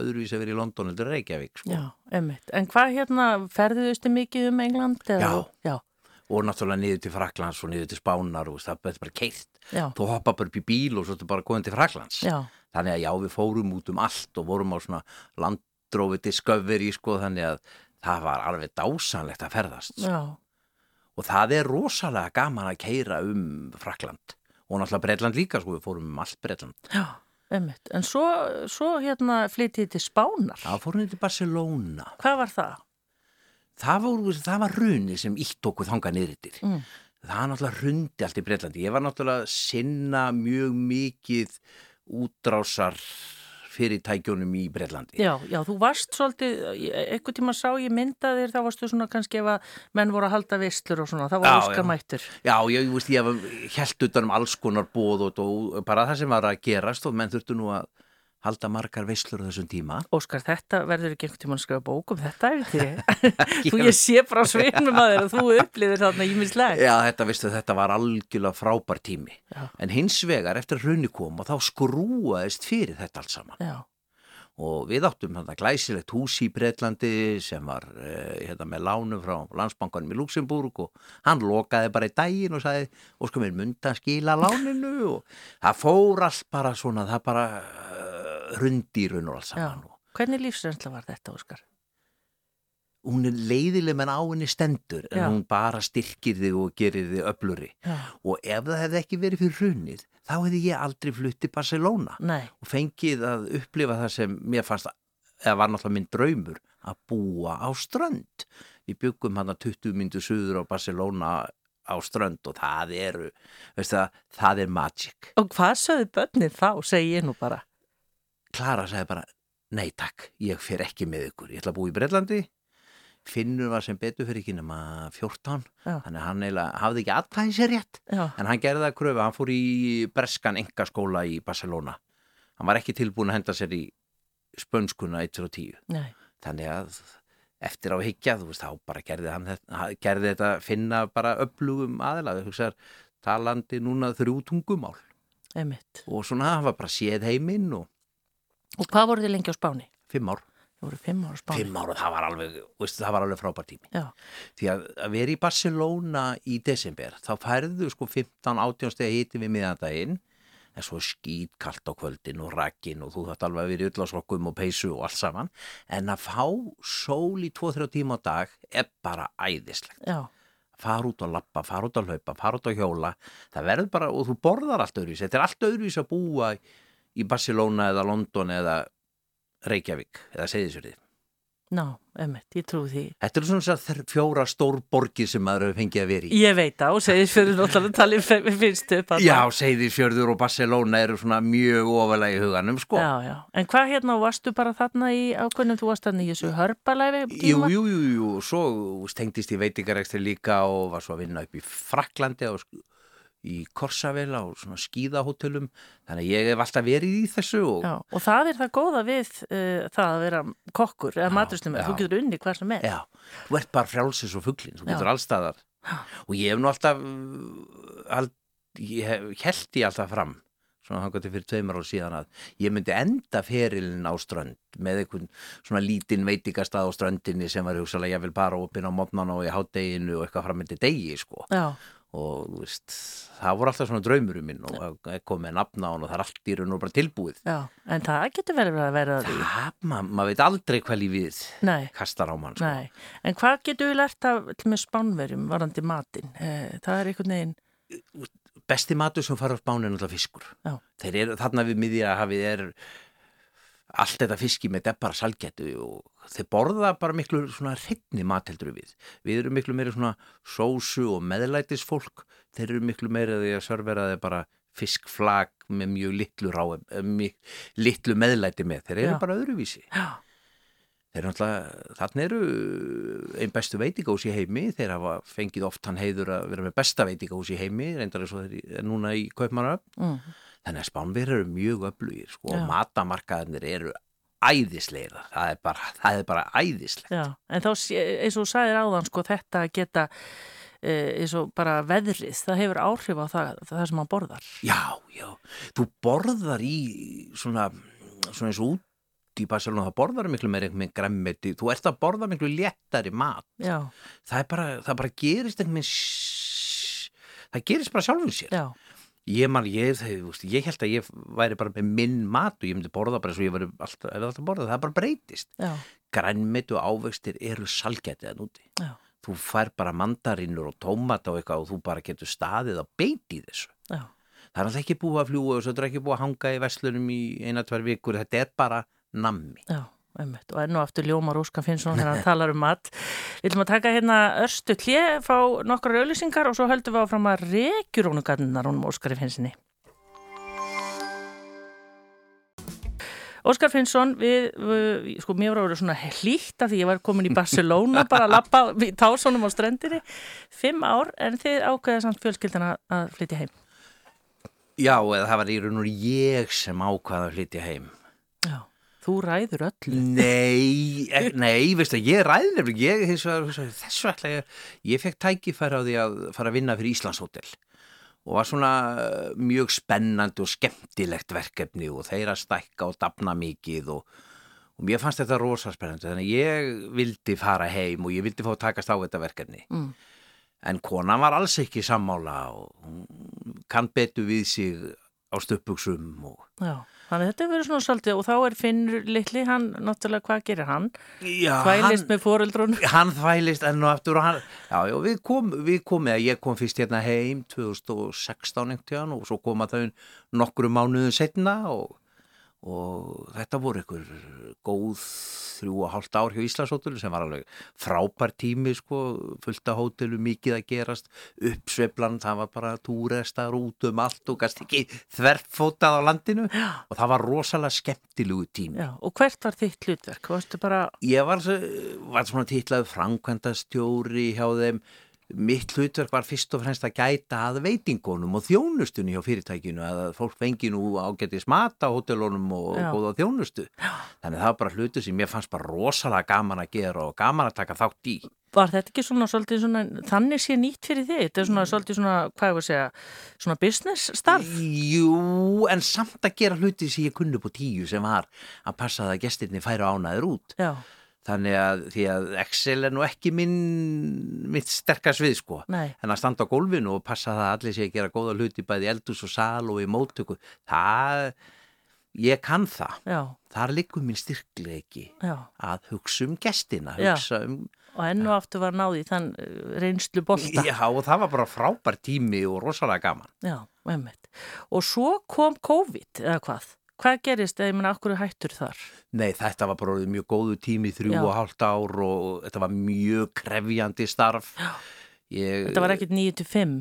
Speaker 2: öðruvís að vera í London en Reykjavík sko.
Speaker 1: já, emmitt. En hvað hérna, ferðuðustu mikið um England? eða-
Speaker 2: Já.
Speaker 1: Já,
Speaker 2: og náttúrulega niður til Fraklands og niður til Spánar og það er bara keirt
Speaker 1: já,
Speaker 2: þú hoppa bara upp í bíl og svo ertu bara komin til Fraklands
Speaker 1: já,
Speaker 2: þannig að já við fórum út um allt og vorum á svona landrófi discovery sko þannig að það var alveg dásanlegt að ferðast sko.
Speaker 1: já,
Speaker 2: og það er rosalega gaman að keira um Frakland og náttúrulega Breitland líka sko við fórum um allt Breitland
Speaker 1: já, emmitt. En svo, svo hérna flyttið til Spánar.
Speaker 2: það fórum við til Barcelona
Speaker 1: Hvað var það?
Speaker 2: það var, það var runi sem ítt okkur þanga niðrittir
Speaker 1: Mm.
Speaker 2: það náttúrulega rundi allt í Breitlandi ég var náttúrulega sinna mjög mikið útrásar fyrirtækjunum í Breitlandi
Speaker 1: Já, já, þú varst svolítið, eitthvað tíma sá ég myndaðir, þá varstu svona kannski ef að menn voru að halda visslur og svona, það var
Speaker 2: Já,
Speaker 1: óskamættur.
Speaker 2: Já, ég, veist, ég held utan um alls konar bóð og, og bara það sem var að gerast og menn þurftu nú að halda margar veislur á þessum tíma
Speaker 1: Óskar, þetta verður ekki einhvern tíma að skrifa bók um þetta er því. þú ég sé bara á sveinum að að þú upplýðir þarna ímislega.
Speaker 2: Já, þetta, veistu, þetta var algjörlega frábær tími
Speaker 1: Já.
Speaker 2: en hins vegar eftir að hrunni kom og þá skrúaðist fyrir þetta allt saman
Speaker 1: Já,
Speaker 2: og við áttum þetta glæsilegt hús í Breitlandi sem var eh, hérna, með lánu frá landsbankanum í Luxemburg og hann lokaði bara í daginn og sagði, og sko mér mynda að skila láninu og það fór allt bara svona, það bara raun og allt
Speaker 1: já.
Speaker 2: saman og
Speaker 1: Hvernig lífsreynsla var þetta, Óskar?
Speaker 2: hún er leiðileg menn á henni stendur en
Speaker 1: Já.
Speaker 2: hún bara styrkir þig og gerir þig öfluri
Speaker 1: Já,
Speaker 2: og ef það hefði ekki verið fyrir hrunnið þá hefði ég aldrei flutt til Barcelona
Speaker 1: nei,
Speaker 2: og fengið að upplifa það sem mér fannst eða var náttúrulega minn draumur að búa á strönd við byggum hann að 20 myndu suður á Barcelona á strönd og það eru veist það, það er magic
Speaker 1: og hvað sögðu börnið þá, segi ég nú bara.
Speaker 2: Klara sagði bara, nei takk ég fer ekki með ykkur, ég ætla að búa í Breitlandi Finnur var sem betur fyrir ekki nema 14
Speaker 1: Já.
Speaker 2: þannig hann eiginlega hafði ekki atkvæði sér rétt.
Speaker 1: Já,
Speaker 2: en hann gerði það kröfu, hann fór í breskan engaskóla í Barcelona. Hann var ekki tilbúin að henda sér í spönskuna 1 og 10
Speaker 1: nei,
Speaker 2: þannig að eftir á higgja, þú veist, þá bara gerði hann gerði þetta finna bara öflugum aðila, þú hugsaðar talandi núna þrjú tungumál.
Speaker 1: Einmitt.
Speaker 2: og svona, hann var bara séð heiminn og
Speaker 1: Og hvað voru þið lengi á Spáni?
Speaker 2: fimm ár,
Speaker 1: Það voru fimm ára á Spáni.
Speaker 2: fimm ár og það var alveg, veist, það var alveg frábær tími.
Speaker 1: Já,
Speaker 2: því að að vera í Barcelona í desember, þá færðu sko 15-18 stegi hiti við miðandaginn en svo skýt kalt á kvöldin og rakkin og þú þátt alveg að vera í öllasokkum og peysu og allt saman. En að fá sól í 2-3 tíma á dag er bara æðislegt.
Speaker 1: Já,
Speaker 2: fara út að lappa, fara út að hlaupa, fara út að hjóla. Það verður bara, og þú borðar allt öðruvísi. Þetta er allt öðruvísi að búa í Barcelona eða London eða Reykjavík eða Seyðisverði
Speaker 1: ná, einmitt, ég trúi því.
Speaker 2: Þetta eru svona þessar fjóra stór borgir sem maður hefur fengið að vera í
Speaker 1: Ég veit á, segist fyrir náttúrulega talið fyrst upp.
Speaker 2: Já, Seyðisfjörður og Barcelona eru svona mjög ofalega í huganum, sko.
Speaker 1: Já, já. En hvað hérna, varstu bara þarna í ákveðnum, þú varst þarna í þessu hörpalæfi
Speaker 2: Jú,
Speaker 1: tíma?
Speaker 2: jú, jú, jú, og svo tengdist ég veitingarekstri líka og var svo að vinna upp í Fraklandi og í Korsavela og svona skíðahótelum, þannig að ég hef alltaf verið í þessu og
Speaker 1: Já, og það er það góða við uh, það að vera kokkur eða
Speaker 2: já.
Speaker 1: þú getur unni hvað sem er.
Speaker 2: Já, þú ert bara frjálsins og fugglin, þú getur allstaðar og ég hef nú alltaf uh, all, ég hef, held ég alltaf fram svona gott fyrir tveimur ár síðan að ég myndi enda ferilin á strönd með einhvern svona lítinn veitingastað á ströndinni sem var hugsalega ég vil bara opinn á mótnan og í hátdeginu og eitthvað fram með degi sko.
Speaker 1: Já,
Speaker 2: og þú veist, það voru alltaf svona draumurum minn og með nafna á hann og það er allt í raun og bara tilbúið.
Speaker 1: Já, en það getur vel verið að vera
Speaker 2: það, ma maður veit aldrei hvað lífið
Speaker 1: Nei,
Speaker 2: kastar á mann sko.
Speaker 1: En hvað getur við lært af spánverjum varandi matinn? Eh, það er einhvern veginn,
Speaker 2: besti matur sem fara á spánu er náttúrulega fiskur. Þeir eru þarna við miðja hafið er allt þetta fiski með deppara salgetu og þeir borða bara miklu svona hreitni mat heldur við við erum miklu meiri svona sósu og meðlætis fólk þeir eru miklu meiri því að servera þeir bara fiskflag með mjög litlu rá mjög litlu meðlæti með, þeir eru
Speaker 1: Já.
Speaker 2: bara öðruvísi
Speaker 1: já,
Speaker 2: Þeir náttúrulega, þarna eru einn bestu veitingahús í heimi, þeir hafa fengið oft hann heiður að vera með besta veitingahús í heimi, reyndar eins og þeir er núna í Kaupmannöfn.
Speaker 1: Mm.
Speaker 2: Þannig að spánverður eru mjög öflugir, sko, og matamarkaðinir eru æðisleira, það er bara, það er bara æðislega.
Speaker 1: Já, en þá eins og þú sagðir áðan sko þetta að geta e, eins og bara veðrið, það hefur áhrif á það, það sem hann borðar.
Speaker 2: Já, já, þú borðar í svona, svona eins og út í Barcelona, það borðar miklu meira með græmmeti, þú ert að borða miklu léttari mat,
Speaker 1: Já,
Speaker 2: það er bara, það bara gerist einhvern veginn, það gerist bara sjálfum sér.
Speaker 1: já,
Speaker 2: Ég man, ég, ég held að ég væri bara með minn mat og ég myndi borða bara eins og ég væri alltaf, alltaf borða, það bara breytist.
Speaker 1: já,
Speaker 2: Grænmeti og ávextir eru salgætið að núti.
Speaker 1: já,
Speaker 2: Þú fær bara mandarínur og tómata og eitthvað og þú bara getur staðið beint í þessu.
Speaker 1: já,
Speaker 2: Það er alltaf ekki búið að fljúa og svo er ekki búið að hanga í veslunum í eina, tvær vikur. Þetta er bara nammi.
Speaker 1: já, einmitt. Og enn og aftur Ljómar Óskar Finnsson þegar hann talar um mat. Við ætlum að taka hérna örstu klið, fá nokkrar auðlýsingar og svo höldum við áfram að rekjurónugarnar honum Óskari Finnsinni. Óskar Finnsson, við, við, sko, mér var að vera svona hlýtt af því ég var komin í Barcelona bara að lappa í tásunum á strendinni, fimm ár, en þið ákveða samt fjölskyldina að flytja heim.
Speaker 2: Já, eða það var í raun og ég sem ákvaða að flytja heim.
Speaker 1: Já, þú ræður öllu.
Speaker 2: Nei, e- nei, veistu, ég nefnilega, ég, þessu ætla ég, ég fekk tækifæri á því að fara að vinna fyrir Íslandshótel og var svona eh, mjög spennandi og skemmtilegt verkefni og þeir að stækka og dafna mikið og, og mér fannst þetta rosa spennandi, þannig ég vildi fara heim og ég vildi fá að takast á þetta verkefni.
Speaker 1: Mm.
Speaker 2: En konan var alls ekki sammála og kann betur við sig á stöpuksum og
Speaker 1: Já, þannig að þetta hefur verið svona svolítið og þá er Finnur litli, hann, náttúrulega, hvað gerir hann?
Speaker 2: Já,
Speaker 1: Þvælist með fóreldrún.
Speaker 2: hann þvælist enn og aftur og hann, já, já, við kom, við komum, ég kom fyrst hérna heim 2016 einhvern tíðan og svo koma þau nokkru mánuðu setna og, og þetta voru einhver góð þrjú og hálft ár hjá Íslandshótelu sem var alveg frábær tími sko, fullt af hótelu, mikið að gerast uppsveiflan, það var bara túrestar út um allt og gast ekki þverfótað á landinu já. og það var rosalega skemmtilegu tími
Speaker 1: Já, og hvert var þitt hlutverk? Bara,
Speaker 2: Ég var, var svona titlaður framkvæmdastjóri hjá þeim. Mitt hlutverk var fyrst og fremst að gæta að veitingunum og þjónustunni hjá fyrirtækinu að fólk fengi nú ágætis mat á hótelunum og
Speaker 1: Já.
Speaker 2: góða þjónustu. Þannig það var bara hlutu sem ég fannst bara rosalega gaman að gera og gaman að taka þátt í.
Speaker 1: var þetta ekki svona svolítið svona, þannig sé nýtt fyrir þig? Þetta er svona svolítið svona, hvað ég var að segja, svona business starf?
Speaker 2: Jú, en samt að gera hluti sem ég kunni upp á tíu sem var að passa það að gestirni færu ánæður út.
Speaker 1: Já,
Speaker 2: Þannig að því að Excel er nú ekki minn, mitt sterkast við sko.
Speaker 1: nei,
Speaker 2: En að standa á gólfinu og passa það að allir sé að gera góða hluti bæði í eldús og sal og í móttöku, það, ég kann það.
Speaker 1: já,
Speaker 2: Þar liggur minn styrkleiki
Speaker 1: já.
Speaker 2: að hugsa um gestina, hugsa um,
Speaker 1: Og enn og aftur var náði þann eh, reynslu bolta.
Speaker 2: já og það var bara frábær tími og rosalega gaman.
Speaker 1: Já, einmitt. Og svo kom COVID, eða hvað? Hvað gerist, eða ég menna, okkur hættur þar?
Speaker 2: Nei, þetta var bara mjög góðu tími, þrjú
Speaker 1: Já.
Speaker 2: og hálft ár og þetta var mjög krefjandi starf. Ég,
Speaker 1: Þetta var ekkit 9-5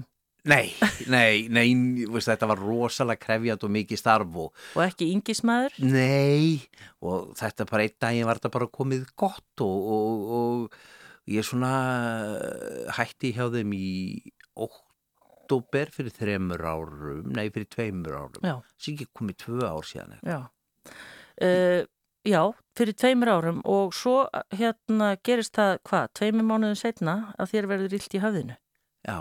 Speaker 2: Nei, nei, nei, veist, þetta var rosalega krefjandi og mikið starf og
Speaker 1: og ekki yngismæður?
Speaker 2: Nei, og þetta bara einn daginn var þetta bara komið gott og, og, og ég svona eh, hætti hjá þeim í oktober fyrir þremur árum, nei fyrir tveimur árum, sem ekki komið tvö ár síðan.
Speaker 1: já. Uh, já, fyrir tveimur árum og svo hérna gerist það, hvað, tveimur mánuðin setna að þér verður illt í höfðinu?
Speaker 2: Já,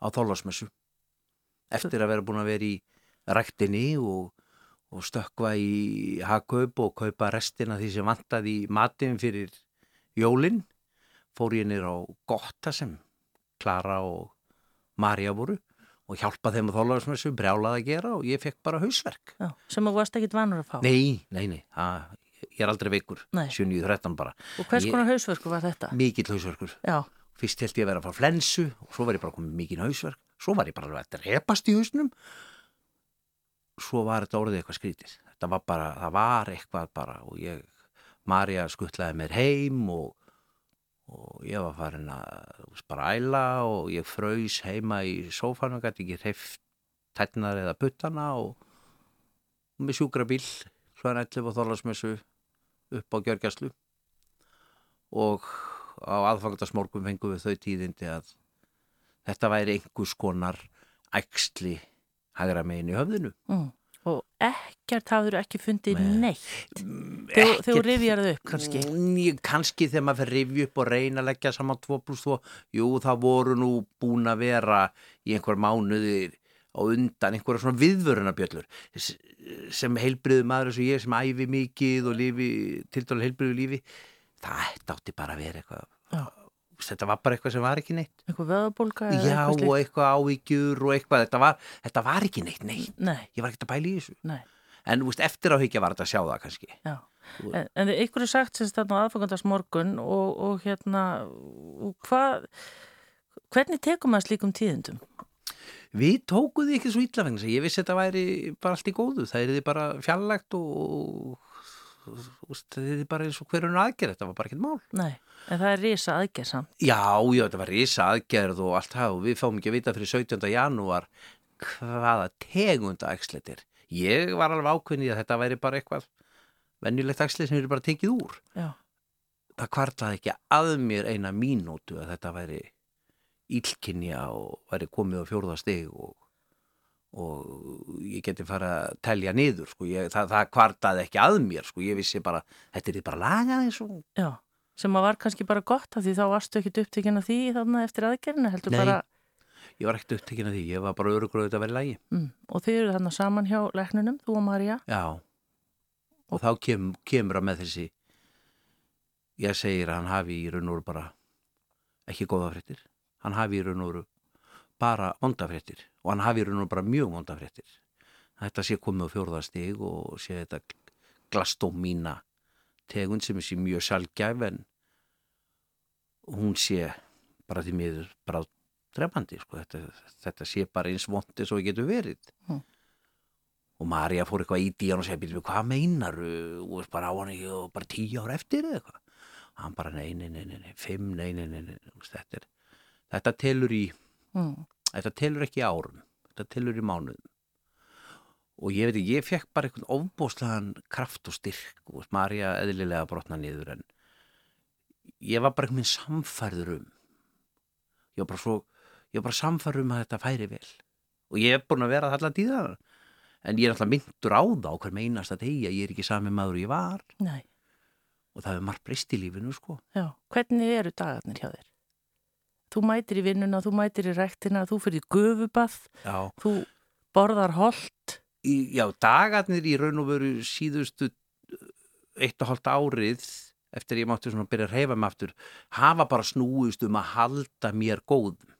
Speaker 2: á þólasmessu. Eftir að vera búin að vera í ræktinni og, og stökkva í hagkaup og kaupa restina því sem vantaði í matin fyrir jólinn, fór ég nýr á Gotta sem Klara og Marja voru og hjálpa þeim á þólasmessu, brjálað að gera og ég fekk bara hausverk.
Speaker 1: Já, sem þú varst ekkit vanur að fá?
Speaker 2: Nei, nei, nei, það, ég er aldrei veikur,
Speaker 1: Nei.
Speaker 2: 7.13 bara.
Speaker 1: Og hvers konar hausverku var þetta?
Speaker 2: Mikill hausverkur.
Speaker 1: Já,
Speaker 2: Fyrst held ég að vera að fá flensu og svo var ég bara komið mikið hausverk. Svo var ég bara að drepast í hausnum. Svo var þetta orðið eitthvað skrítið. Þetta var bara, það var eitthvað bara og ég, Marja skuttlaði mér heim og, og ég var farin að þú veist, bara æla og ég fröys heima í sófanum, gæti ekki hreift tætnar eða puttana og með sjúkrabíl, hljóðan 11 og þorlasmessu upp á gjörgjastlu og á aðfangasmorgum fengum við þau tíðindi að þetta væri einhvers konar ægsli hægra megin í höfðinu.
Speaker 1: Mm. Og ekkert hafður ekki fundið
Speaker 2: Nei.
Speaker 1: neitt. Þegar þú rifjar það upp kannski.
Speaker 2: Mm, kannski þegar maður fyrir rifju upp og reyna að leggja saman 2 pluss 2 jú það voru nú búin að vera í einhver mánuðir á undan einhverja svona viðvörunabjöllur sem heilbriðu maður eins og ég sem æfi mikið og lifi til dælu heilbriðu lífi það átti bara að vera eitthvað
Speaker 1: Já.
Speaker 2: Þetta var bara eitthvað sem var ekki neitt.
Speaker 1: Eitthvað vöðabólka
Speaker 2: já
Speaker 1: eitthvað
Speaker 2: og eitthvað ávíkjur og eitthvað þetta var, þetta var ekki neitt neitt.
Speaker 1: Nei,
Speaker 2: ég var ekkert að pæla í þessu.
Speaker 1: Nei,
Speaker 2: en veist, eftir áhyggja var þetta að sjá það kannski.
Speaker 1: Já. En, en ykkur er sagt sem þetta á aðfangandas morgun og, og hérna, og hvað, hvernig tekum maður slíkum tíðindum?
Speaker 2: Við tókuð því ekki svo illa vegna ég vissi að þetta væri bara allt í góðu. Það er því bara fjarlægt og, það er bara eins og hverjum aðgerð. Þetta var bara ekkert mál.
Speaker 1: Nei, en það er risa aðgerð samt.
Speaker 2: Já, já, þetta var risa aðgerð og allt það og við fáum ekki að vita fyrir 17. janúar hvaða tegunda er. Ég var alveg ákveðin í að þetta væri bara eitthvað venjulegt æxlet sem eru bara tekið úr.
Speaker 1: Já,
Speaker 2: Það kvartaði ekki að mér eina mínútu að þetta væri ílkinja og væri komið á fjórða stig og, og ég geti fara að telja niður sko. ég, það, það kvartaði ekki að mér sko. ég vissi bara, þetta er því bara lagað eins og
Speaker 1: já, sem að var kannski bara gott af því þá varstu ekkit upptekinn af því þarna eftir aðgerðinu, heldur
Speaker 2: Nei.
Speaker 1: bara,
Speaker 2: ég var ekkert upptekinn af því, ég var bara örugur að þetta væri lagi
Speaker 1: mm, og þau eru þarna saman hjá leknunum, þú og Marja.
Speaker 2: já, og þá kem, kemur að með þessi ég segir að hann hafi í raun og veru bara ekki góða fréttir hann hafi í raun og veru bara vondafréttir og hann hafi raun og bara mjög vondafréttir þetta sé komið á fjórðastig og sé þetta glastómína tegund sem sér mjög sjálfgæf en hún sé bara því miður bara drefandi sko. þetta, þetta sé bara eins vondi svo getur verið
Speaker 1: Mm.
Speaker 2: og Marja fór eitthvað í díjan og segja "Bíddu, hvað meinar og bara á hann ekki og bara tíu ára eftir eða eitthvað hann bara nei, nei, nei, nei, nei fimm, nei, nei, nei, nei. þú veist, Þetta, þetta telur í
Speaker 1: Mm,
Speaker 2: þetta telur ekki árum þetta telur í mánuðum. Og ég veit ekki, ég fekk bara einhvern ofbóðslegan kraft og styrk og veist, Marja eðlilega brotna niður en ég var bara einhvern veginn samfærður um. Ég var bara svo ég var bara samfærður um að þetta færi vel. Og ég hef búin að vera það allar tíðar. En ég er alltaf myndur á það á hver meinast að degja, ég er ekki sami maður ég var.
Speaker 1: Nei,
Speaker 2: og það hefur margt breyst í lífinu sko.
Speaker 1: Já, hvernig eru dagarnir hjá þér? Þú mætir í vinnuna, þú mætir í rektina, þú fyrir í gufubað,
Speaker 2: Já,
Speaker 1: þú borðar holt,
Speaker 2: í, já, dagarnir í raun og veru síðustu uh, eitt og hálft árið eftir ég mátti svona byrja að reyfa mig aftur hafa bara snúist um að halda mér góðum.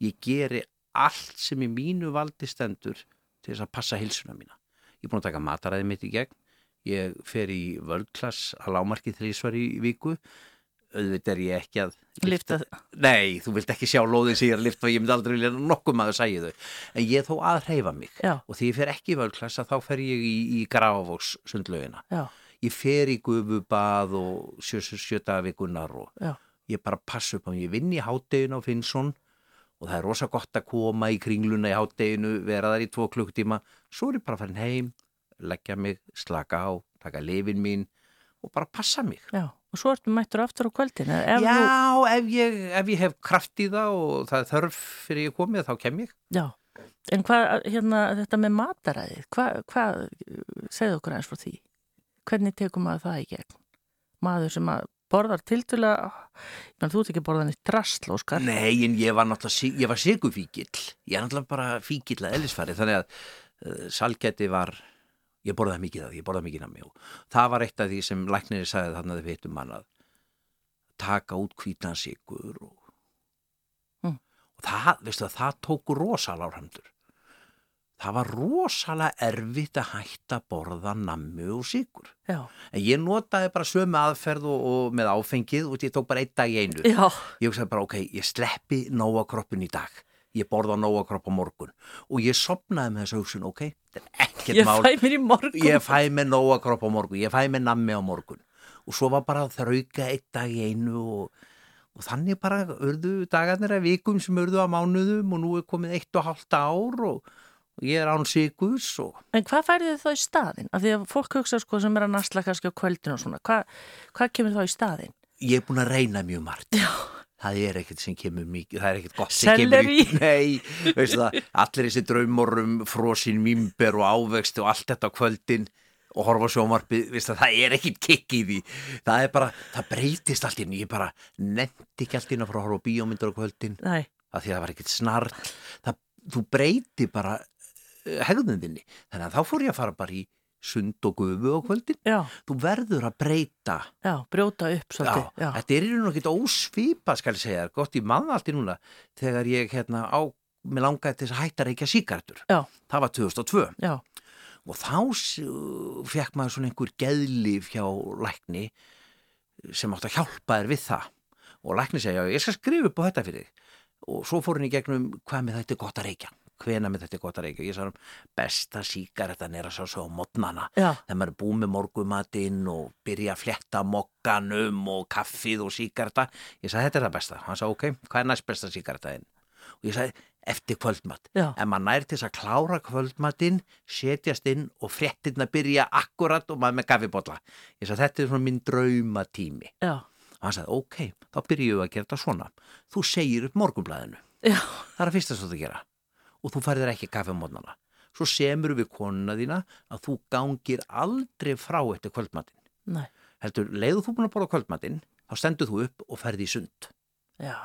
Speaker 2: Ég geri allt sem í mínu valdi stendur til þess að passa hilsuna mína. Ég er búin að taka mataræði mitt í gegn. Ég fer í völdklass að lámarki þrísvar í viku. Auðvitað er ég ekki að
Speaker 1: lifta,
Speaker 2: Nei, þú vilt ekki sjá lóðin sem ég er að lifta og ég myndi aldrei vilja nokkuð maður sæja þau. En ég þó að hreyfa mig
Speaker 1: já,
Speaker 2: og því ég fer ekki í völdklassa þá fer ég í, í Grafavóks sundlaugina.
Speaker 1: já,
Speaker 2: Ég fer í gufubað og sjö, sjö, sjöta vikunar og
Speaker 1: já,
Speaker 2: ég bara passa upp á mig. Ég vinn í hátteginu á Finnsson og það er rosa gott að koma í kringluna í hátteginu, vera þar í tvo klukktíma. Svo er ég bara farin heim, leggja mig, slaka á, taka lifin mín og bara passa mig.
Speaker 1: já. Og svo ertu mættur aftur á kvöldinu. Ef
Speaker 2: Já,
Speaker 1: Þú,
Speaker 2: ef, ég, ef ég hef kraft í það og það er þörf fyrir ég komið þá kem ég.
Speaker 1: já. En hvað, hérna, þetta með mataræðið, hvað, hvað, segðu okkur eins frá því? Hvernig tekum maður það í gegn? Maður sem að borðar tildulega, ég menn þú ert ekki borðan í drasl, Óskar.
Speaker 2: Nei, en ég var náttúrulega, sig- ég var sigufíkil. Ég er náttúrulega bara fíkil að ellisfæri. Þannig að uh, salgæti var, ég borðaði mikið af því, ég borðaði mikið af. Og það var eitt af því sem læknirinn sagði þannig að þið veitum mann að taka út hvítan sigur og,
Speaker 1: Mm.
Speaker 2: og það, veistu það, það tóku rosalega áhramdur. Það var rosalega erfitt að hætta að borða nammu og sigur.
Speaker 1: Já,
Speaker 2: En ég notaði bara sömu aðferð og, og með áfengið og ég tók bara einn dag í einu
Speaker 1: já,
Speaker 2: ég hugsaði bara ok, ég sleppi nóa kroppin í dag ég borða nóa kropp á morgun og ég sopnaði með þessu hugsun ok, þetta er ekkert
Speaker 1: ég
Speaker 2: mál
Speaker 1: fæ mér í morgun.
Speaker 2: ég fæ með nóa kropp á morgun ég fæ með nammi á morgun og svo var bara að þrauka einn dag í einu og, og þannig bara urðu dagarnir að vikum sem urðu á mánuðum og nú er komið eitt og hálft ár og, og ég er án sigurs og
Speaker 1: En hvað færðu þau í staðinn? Af því að fólk hugsa sko sem er að nasla kannski á kvöldinu og svona, hvað, hvað kemur þá í staðinn?
Speaker 2: ég er búin að reyna mjög margt
Speaker 1: Já.
Speaker 2: Það er ekkert sem kemur mikið það er ekkert gott sem kemur í nei, allir þessi draumorum frósin mýmber og ávegst og allt þetta á kvöldin og horfa sjómarpið, veistu það, er ekkert kikk í því. Það er bara, það breytist allt í henni, ég bara nefndi ekki allt inn að fara að horfa á bíómyndur á kvöldin
Speaker 1: Nei,
Speaker 2: af því að það var ekkert snart það, þú breyti bara uh, hegðunðinni, þannig að þá fór ég að fara bara í sund og gufu á kvöldin.
Speaker 1: Já,
Speaker 2: þú verður að breyta.
Speaker 1: Já, brjóta upp svolítið, já,
Speaker 2: þetta er í raun og ekkert ósvipa skal ég segja, gott í mann allt í núna þegar ég hérna á mér langaði til þess að hætta reykja síkartur það var 2002
Speaker 1: já,
Speaker 2: og þá fekk maður svona einhver geðlif hjá lækni sem átt að hjálpa þér við það. Og lækni segja, ég skal skrifa upp á þetta fyrir þig. Og svo fór henni gegnum hvað með þetta er gott að reykja hvena með þetta er gott að reykja. Ég sagði besta síkaretan er að sá svo á modnana
Speaker 1: já,
Speaker 2: þegar maður er búið með morgumatinn og byrja að fletta mokkanum og kaffið og síkarta ég sagði þetta er það besta, hann sagði ok, hvað er næst besta síkartaðinn og ég sagði eftir kvöldmatt
Speaker 1: já,
Speaker 2: en maður nær til þess að klára kvöldmatinn setjast inn og fréttin að byrja akkurat og maður með kaffibotla. Ég sagði þetta er svona minn draumatími.
Speaker 1: Já,
Speaker 2: og hann sagði ok, þá byrjuðu að gera þetta svona. Þú segir upp morgunblæðinu
Speaker 1: já,
Speaker 2: það er að fyrsta svo þú gera og þú færðir ekki kaffi á mótnana svo semur við konuna þína að þú gangir aldrei frá eftir kvöldmatinn.
Speaker 1: Nei,
Speaker 2: heldur, leiðu þú búin að borða kvöldmatinn þá stendur þú upp og ferði í sund.
Speaker 1: Já,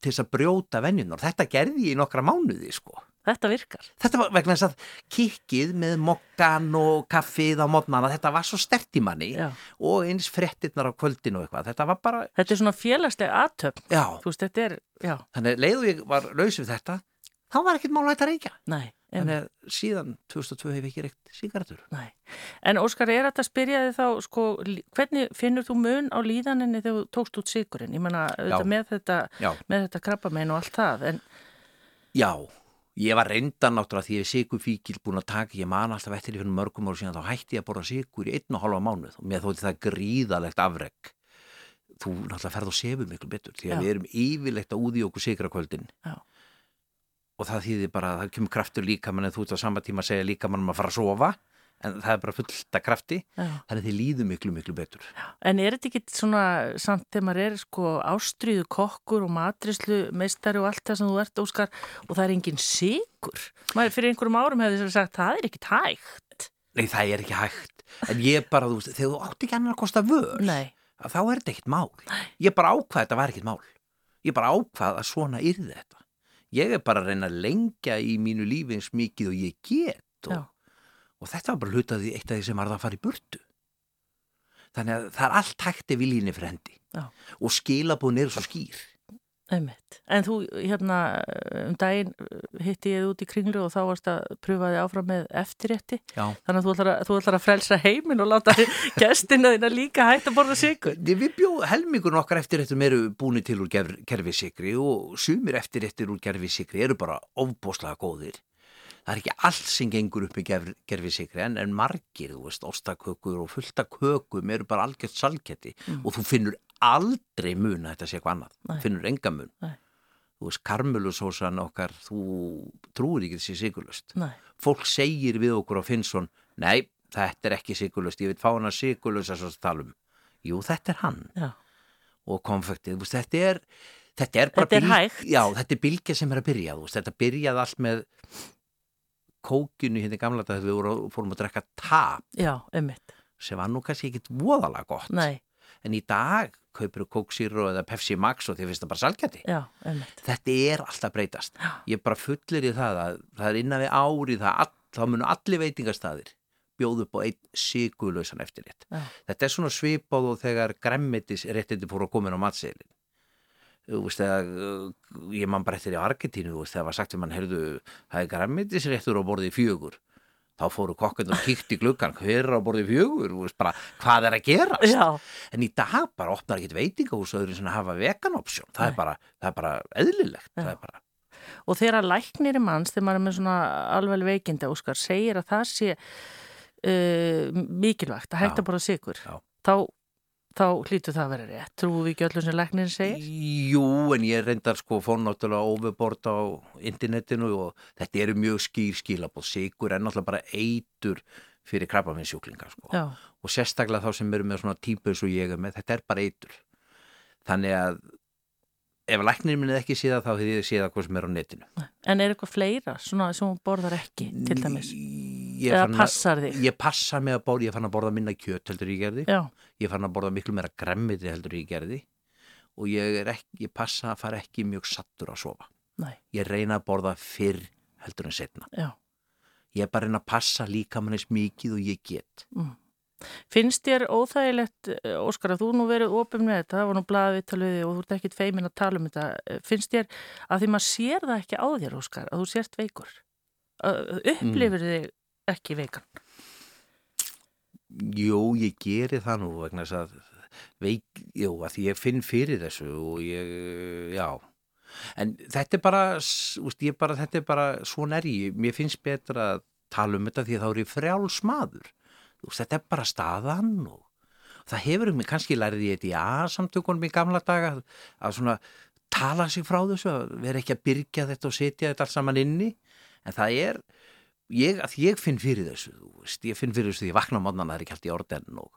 Speaker 2: til þess að brjóta venjunar þetta gerði ég í nokkra mánuði sko.
Speaker 1: Þetta virkar,
Speaker 2: þetta var vegna þess að kikkið með mokkan og kaffið á mótnana þetta var svo stert í manni
Speaker 1: já,
Speaker 2: og eins frettirnar á kvöldin og eitthvað. Þetta var bara,
Speaker 1: þetta er svona félagsleg aðtöfn,
Speaker 2: já.
Speaker 1: Þú veist, þetta er, já,
Speaker 2: þannig leiðu ég var laus við þetta þá var ekkert mál að reykja.
Speaker 1: Nei,
Speaker 2: þannig að síðan 2002 hef ég ekki reykt sígaretur
Speaker 1: nei, en Óskar, er þetta að spyrja þig þá, sko, hvernig finnur þú mun á líðaninni þegar þú tókst út sigurinn, ég menna, með þetta, þetta krabbamein og allt það, en,
Speaker 2: já, ég var reyndan náttúrulega því ég er sigurfíkil búin að taka, ég man alltaf eftir í fyrir mörgum ára síðan, þá hætti ég að borða sigur í einn og hálfa mánuð. Og mér þótti það gríðalegt afreg. Þú náttúrulega ferð og sefur miklu betur því að
Speaker 1: Já.
Speaker 2: við erum yfirlegt að úði okkur sigrakvöldin
Speaker 1: Já.
Speaker 2: Og það þýðir bara að það kemur kraftur líka mann en þú ert á sama tíma að segja líka mann að fara að sofa en það er bara fullt af krafti þannig að þið líður miklu miklu betur.
Speaker 1: En er þetta ekki svona samt þegar maður er sko ástriðu kokkur og matrislu meistari og allt það sem þú ert Óskar og það er engin sigur? Maður fyrir einhverjum árum hefði að sagt það er ekkit hægt.
Speaker 2: Nei, það er ekki hægt. En ég bara, þú veist, þegar þú átt ekki annar að kosta vör,
Speaker 1: Nei,
Speaker 2: að þá er þetta ekkert mál. Ég bara ákvað að þetta var ekkert mál. Ég bara ákvað að svona yrði þetta. Ég er bara að reyna að lengja í mínu lífi eins mikið og ég get og, og þetta var bara hlutaði eitt af því sem var það að fara í burtu. Þannig að það er allt hægt ef viljinni fyrir hendi
Speaker 1: Já.
Speaker 2: og skilabúin er svo skýr.
Speaker 1: Einmitt. En þú hérna um daginn hitti ég þig út í kringlu og þá varst að pröfa þig áfram með eftirrétti.
Speaker 2: Já.
Speaker 1: Þannig að þú ætlar að, þú ætlar að frelsa heiminn og láta gestina þína líka hægt að borða sigur.
Speaker 2: Við bjóð helmingun okkar eftirréttum eru búin til úr gerfisikri og sumir eftirréttir úr gerfisikri eru bara ofbóslega góðir. Það er ekki allt sem gengur upp í gerfisikri en, en margir, þú veist, ostakökur og fullta kökum eru bara algjört salketti
Speaker 1: Mm.
Speaker 2: og þú finnur aldrei mun að þetta sé eitthvað annað.
Speaker 1: Nei.
Speaker 2: Finnur enga mun.
Speaker 1: Nei.
Speaker 2: Þú veist, karmelusósan okkar, þú trúir ekki þessi sigurlust. Fólk segir við okkur á Finnsson, nei, þetta er ekki sigurlust, ég veit fá hana sigurlust að svo tala um. Jú, þetta er hann
Speaker 1: já,
Speaker 2: og konfektið, veist, þetta er þetta er bara
Speaker 1: Þetta er
Speaker 2: bylg- bylgja sem er að byrja, veist, þetta byrjaði allt með kókinu hérna í gamla þegar við voru, fórum að drekka tap
Speaker 1: já,
Speaker 2: sem var nú kannski ekkit voðalega gott
Speaker 1: Nei,
Speaker 2: en í dag kaupir kóksýru eða Pepsi Max og þið finnst það bara
Speaker 1: já, einmitt.
Speaker 2: þetta er alltaf breytast. Ég bara fullir í það að það er innan við ári það, all, þá munu allir veitingastæðir bjóð upp á einn sigulausan eftirrétt.
Speaker 1: Já.
Speaker 2: þetta er svona svipað og þegar gremmetis réttindi fóru að koma inn á matseilin uh, ég man bara eftir í Argentínu þegar var sagt við mann heyrðu það er gremmetis réttur á borði fjögur þá fóru kokkund og kíkt í gluggan hver er á borði fjögur, veist bara hvað er að gerast?
Speaker 1: Já,
Speaker 2: en í dag bara opnar ekkit veitingahús öðru sem að hafa vegan option. Það er, bara, það er bara eðlilegt. Það er bara
Speaker 1: og þegar læknir í manns, þegar maður er með svona alveg veikinda, Óskar, segir að það sé uh, mikilvægt að að borða sigur, þá, þá hlýtur það að vera rétt. Trúum við ekki öllum sem læknir segir?
Speaker 2: Jú, en ég reyndar sko fór náttúrulega overbort á internetinu og þetta eru mjög skýr skilabóð. Sigur er náttúrulega bara eitur fyrir krabbaminnsjúklinga sko.
Speaker 1: Já,
Speaker 2: Og sérstaklega þá sem eru með svona típu eins og ég er með, þetta er bara eitur. þannig að ef læknir minnið ekki séða þá hefði ég séða hvað sem er á netinu
Speaker 1: En er eitthvað fleira svona sem hún borðar ekki til dæmis?
Speaker 2: Ég
Speaker 1: Eða passar þig?
Speaker 2: Ég passa mig að borða, ég fann að borða minna kjöt heldur ég gerði.
Speaker 1: Já,
Speaker 2: ég fann að borða miklu meira gremmiti heldur ég gerði. Og ég, ekki, ég passa að fara ekki mjög sattur að sofa.
Speaker 1: Nei,
Speaker 2: ég reyna að borða fyrr heldur en setna
Speaker 1: já.
Speaker 2: ég er bara reyna að passa líka mann eins mikið og ég get.
Speaker 1: Finnst þér óþægilegt, eh, Óskar, að þú nú verið opum með þetta, það var nú blaðið viðtalið og þú ert ekkit feimin að tala um þetta. Eh, Finnst þér að því maður sér það ekki á þér, Óskar, að þú sért veikur? Upplifir þig ekki veikan?
Speaker 2: Jú, ég geri það nú vegna þess að veik, jú, að ég finn fyrir þessu og ég, já. En þetta er bara, úst, bara þetta er bara, svona er ég. Mér finnst betra að tala um þetta því að þá er ég frjáls maður. Úst, þetta er bara staðan og það hefur um mig, kannski lærið ég þetta í A-samtökunum í gamla daga að svona tala sig frá þessu vera ekki að byrja þetta og setja þetta allt saman inni. En það er ég, að ég finn fyrir þessu veist, ég finn fyrir þessu því ég vakna á mótnan það er ekki allt í orden og,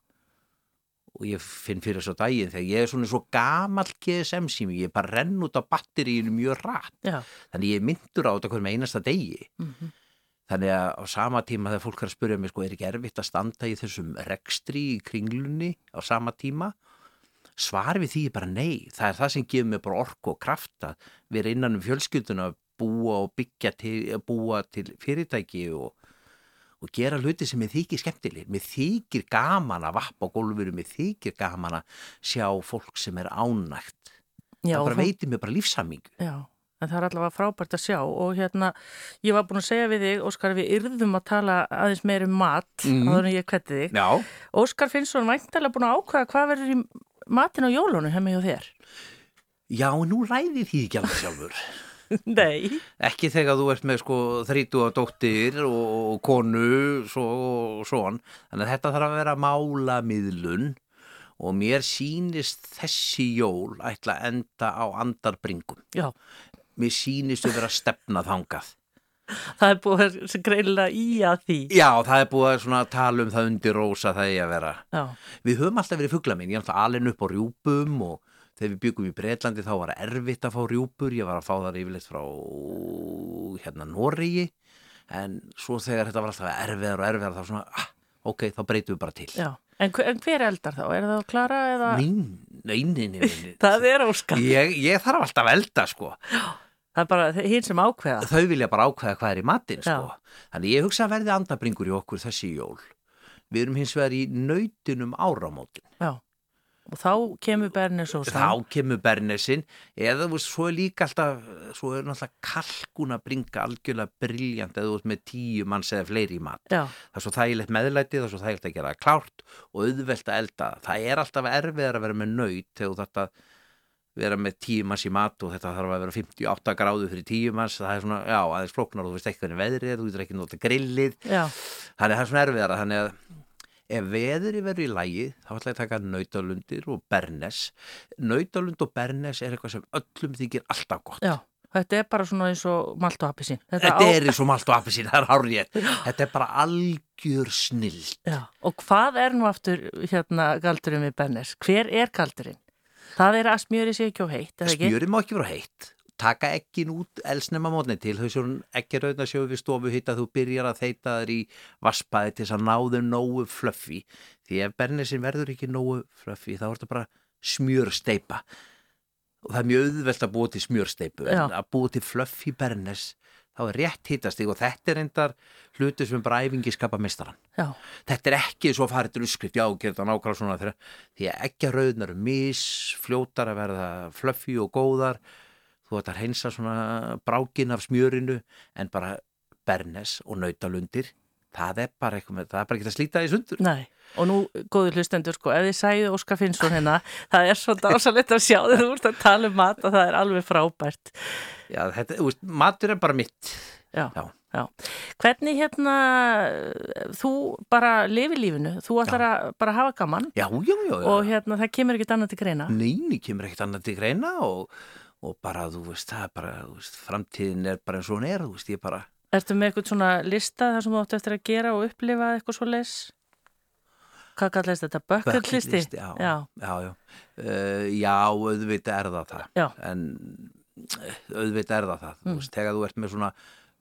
Speaker 2: og ég finn fyrir þessu daginn þegar ég er svona svo gamall GSM sími, ég er bara renn út á batteríinu mjög rætt,
Speaker 1: Já,
Speaker 2: þannig ég myndur á þetta hverjum einasta degi.
Speaker 1: Mm
Speaker 2: þannig að á sama tíma þegar fólk er að spyrja mig sko, er ekki erfitt að standa í þessum rekstri í kringlunni á sama tíma? Svar við því bara nei. Það er það sem gefur mig bara orku og krafta við erum innan um fjölskylduna að búa og byggja til, að búa til fyrirtæki og, og gera hluti sem ég þykir skemmtileg mér þykir gaman að vappa á gólfuru mér þykir gaman að sjá fólk sem er ánægt
Speaker 1: já,
Speaker 2: það bara veitir mér bara lífsamingu
Speaker 1: Já, en það er allavega frábært að sjá og hérna, ég var búin að segja við þig, Óskar, við yrðum að tala aðeins meir um mat, mm
Speaker 2: Mhm.
Speaker 1: áður en ég kvetti þig.
Speaker 2: Já,
Speaker 1: Óskar Finnsson væntalega búin að ákvæða hvað verður í matin á jólunum hefði hjá þér?
Speaker 2: já, nú ræði því ekki alveg sjálfur
Speaker 1: Nei.
Speaker 2: Ekki þegar þú ert með sko þrítu og dóttir og, konu svo, og svon. Þannig að þetta þarf að vera málamiðlun og mér sýnist þessi jól ætla að enda á andarbringum.
Speaker 1: Já,
Speaker 2: Mér sýnist að vera að stefna þangað.
Speaker 1: það er búin að greinilega í að því.
Speaker 2: Já, það er búið að tala um það undir rósa það ég að vera.
Speaker 1: Já,
Speaker 2: Við höfum alltaf verið fuglaminn, ég er alltaf alin upp á rjúpum og þegar við byggum í Breitlandi þá var erfitt að fá rjúpur, ég var að fá þar yfirleitt frá hérna Noregi en svo þegar þetta var alltaf erfiðar og erfiðar þá svona, ah, ok, þá breytum við bara til.
Speaker 1: já. En, hver- en hver eldar þá? Er það Klara eða?
Speaker 2: Nein, nein, nein, nein.
Speaker 1: Það er Óskar.
Speaker 2: Ég, ég þarf alltaf elda sko,
Speaker 1: Það er bara hinn sem ákveða.
Speaker 2: þau vilja bara ákveða hvað er í matinn
Speaker 1: Já.
Speaker 2: sko. Þannig ég hugsa að verði andabringur í okkur þessi jól. Við erum hins vegar í nautinum áramótin.
Speaker 1: Já. Og þá kemur Bernes og
Speaker 2: þá kemur bernesin eða þú veist, svo er líka alltaf svo er náttúrulega kalkun að bringa algjörlega briljant eða þú veist með tíu manns eða fleiri í mat.
Speaker 1: Já,
Speaker 2: Það er svo þægilegt meðlæti, það er svo þægilegt að gera klárt og auðvelt að elda. Það er alltaf erfiðar að vera með nöyt þegar þetta vera með tíu manns í mat og þetta þarf að vera 58 gráðu fyrir tíu manns, það er svona, já, aðeins flóknar og þú veist ekki hvernig veðrið þú getur ekki nota grillið,
Speaker 1: já,
Speaker 2: þannig að það er svona erfiðara, þannig að ef veðri verður í lægi þá ætla ég að taka nautalundir og bernes nautalund og bernes er eitthvað sem öllum þykir alltaf gott
Speaker 1: já. Þetta er bara svona eins og malt og appisín.
Speaker 2: þetta er eins og malt og appisín, það er hárið þetta er bara algjör snill
Speaker 1: Já, og hvað er nú aftur hérna galdurinn við Bernes? Hver er galdurinn? Það er að smjöri sig ekki á heitt, eða ekki?
Speaker 2: smjörið má ekki vera heitt taka ekkin út elsnema mótni til þau svo ekki raun að sjóðu við stofu hitta þú byrjar að þeita þær í vasspaði til þess að ná þau nógu fluffi því ef bernesin verður ekki nógu fluffi þá er þetta bara smjörsteipa og það er mjög auðvelt að búa til smjörsteipu en að búa til fluffi bernes þá er rétt hittastig og þetta er endar hluti sem bara æfingi skapa mistaran
Speaker 1: Já,
Speaker 2: þetta er ekki svo farið til uppskrift, já, þetta nákvæmlega svona þegar, því að ekki rauðnar eru mis, fljótar að verða fluffi og góðar, þú ætti að hreinsa svona brákin af smjörinu, en bara bernes og nautalundir, það er bara eitthvað það er bara ekki að slíta því sundur.
Speaker 1: nei. Og nú, góður hlustendur, sko, ef þið sæðu Óskar Finnsson hérna, það er svo dásalegt að sjá þegar þú ert að tala um mat og það er alveg frábært.
Speaker 2: Já, þetta, þú veist, matur er bara mitt.
Speaker 1: Já,
Speaker 2: Já.
Speaker 1: já. Hvernig hérna, þú bara lifi lífinu, þú ætlar að bara hafa gaman
Speaker 2: Já, já, já, já.
Speaker 1: og hérna, það kemur ekkert annað til greina.
Speaker 2: Neini kemur ekkert annað til greina og, og bara, þú veist, það er bara, veist, framtíðin er bara eins og hún er, þú veist, ég bara,
Speaker 1: Ertu með eitthvað svona lista þar sem þú átt eftir að gera og upplifa eitthvað svo les? hvað kallast þetta? Bökklisti?
Speaker 2: Bökklisti, já. Já, já, já. Uh, já, auðvitað er það það.
Speaker 1: Já.
Speaker 2: En auðvitað er það það. Mm. Þú veist, þegar þú ert með svona,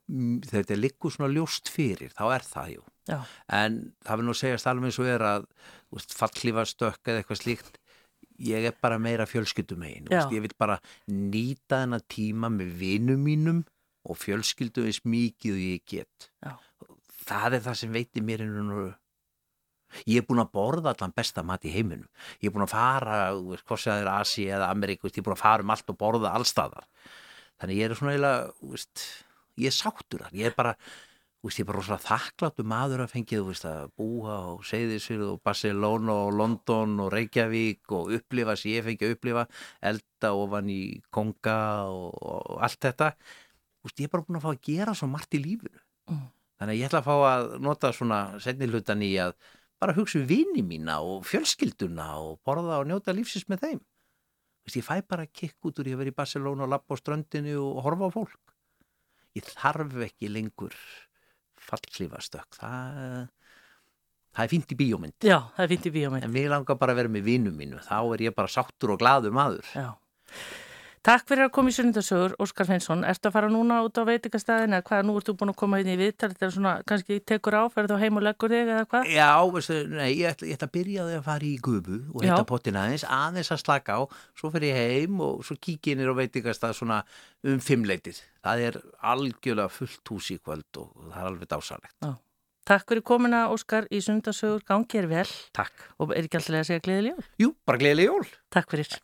Speaker 2: þegar þetta liggur svona ljóst fyrir, þá er það, jú.
Speaker 1: Já.
Speaker 2: En það vil nú segjast alveg eins og er að, þú veist, fallklífastökk eða eitthvað slíkt, ég er bara meira fjölskyldum einn. Ég vil bara nýta þennan tíma með vinum mínum og fjölskyldum eins mikið ég get.
Speaker 1: Já.
Speaker 2: Það er það sem veitir mér einhvern Ég er búin að borða allan besta mat í heiminum. Ég er búin að fara, hvort sem það er Asi eða Ameríku, ég er búin að fara um allt og borða allstaðar. Þannig ég er svona eiginlega, ég er sáttur þar. Ég er bara, ég er bara svona þakkláttu maður að fengið að búa og segðisir og Barcelona og London og Reykjavík og upplifa sem ég fengi að upplifa, elda ofan í konga og, og allt þetta. Ég er bara búin að fá að gera svo margt í lífinu. Mm. Þannig að ég ætla að fá að nota svona setni hlutan í að bara hugsa um vini mína og fjölskylduna og borða og njóta lífsins með þeim. Ég fæ bara kikk út úr ég að vera í Barcelona og lappa á ströndinu og horfa á fólk. Ég þarf ekki lengur fallklífastökk. Það, það er fínt í bíómynd.
Speaker 1: Já, það er fínt í bíómynd.
Speaker 2: En mér langar bara að vera með vinum mínu. Þá er ég bara sáttur og gladur maður.
Speaker 1: Já. Takk fyrir að koma í sunnundasögur, Óskar Finnsson. Ertu að fara núna út á veitikastæðin eða hvað, nú ertu búin að koma hérna í viðtal, þetta er svona, kannski tekur áferð og heim og leggur þig eða hvað?
Speaker 2: Já, veistu, nei, ég ætla, ég ætla að byrja að fara í gubu og hitta pottin aðeins, aðeins að slaka á, svo fer ég heim og svo kík ég nýr á veitikastæð svona um fimmleitið. Það er algjörlega fullt hús í kvöld og það er alveg dásalegt.
Speaker 1: Já. Takk fyrir komina, Óskar, í sunnundasögur, gangið er vel.
Speaker 2: Takk.
Speaker 1: Og er ekki alltaf að segja gleðileg jól?
Speaker 2: Jú, bara gleðileg jól.
Speaker 1: Takk fyrir.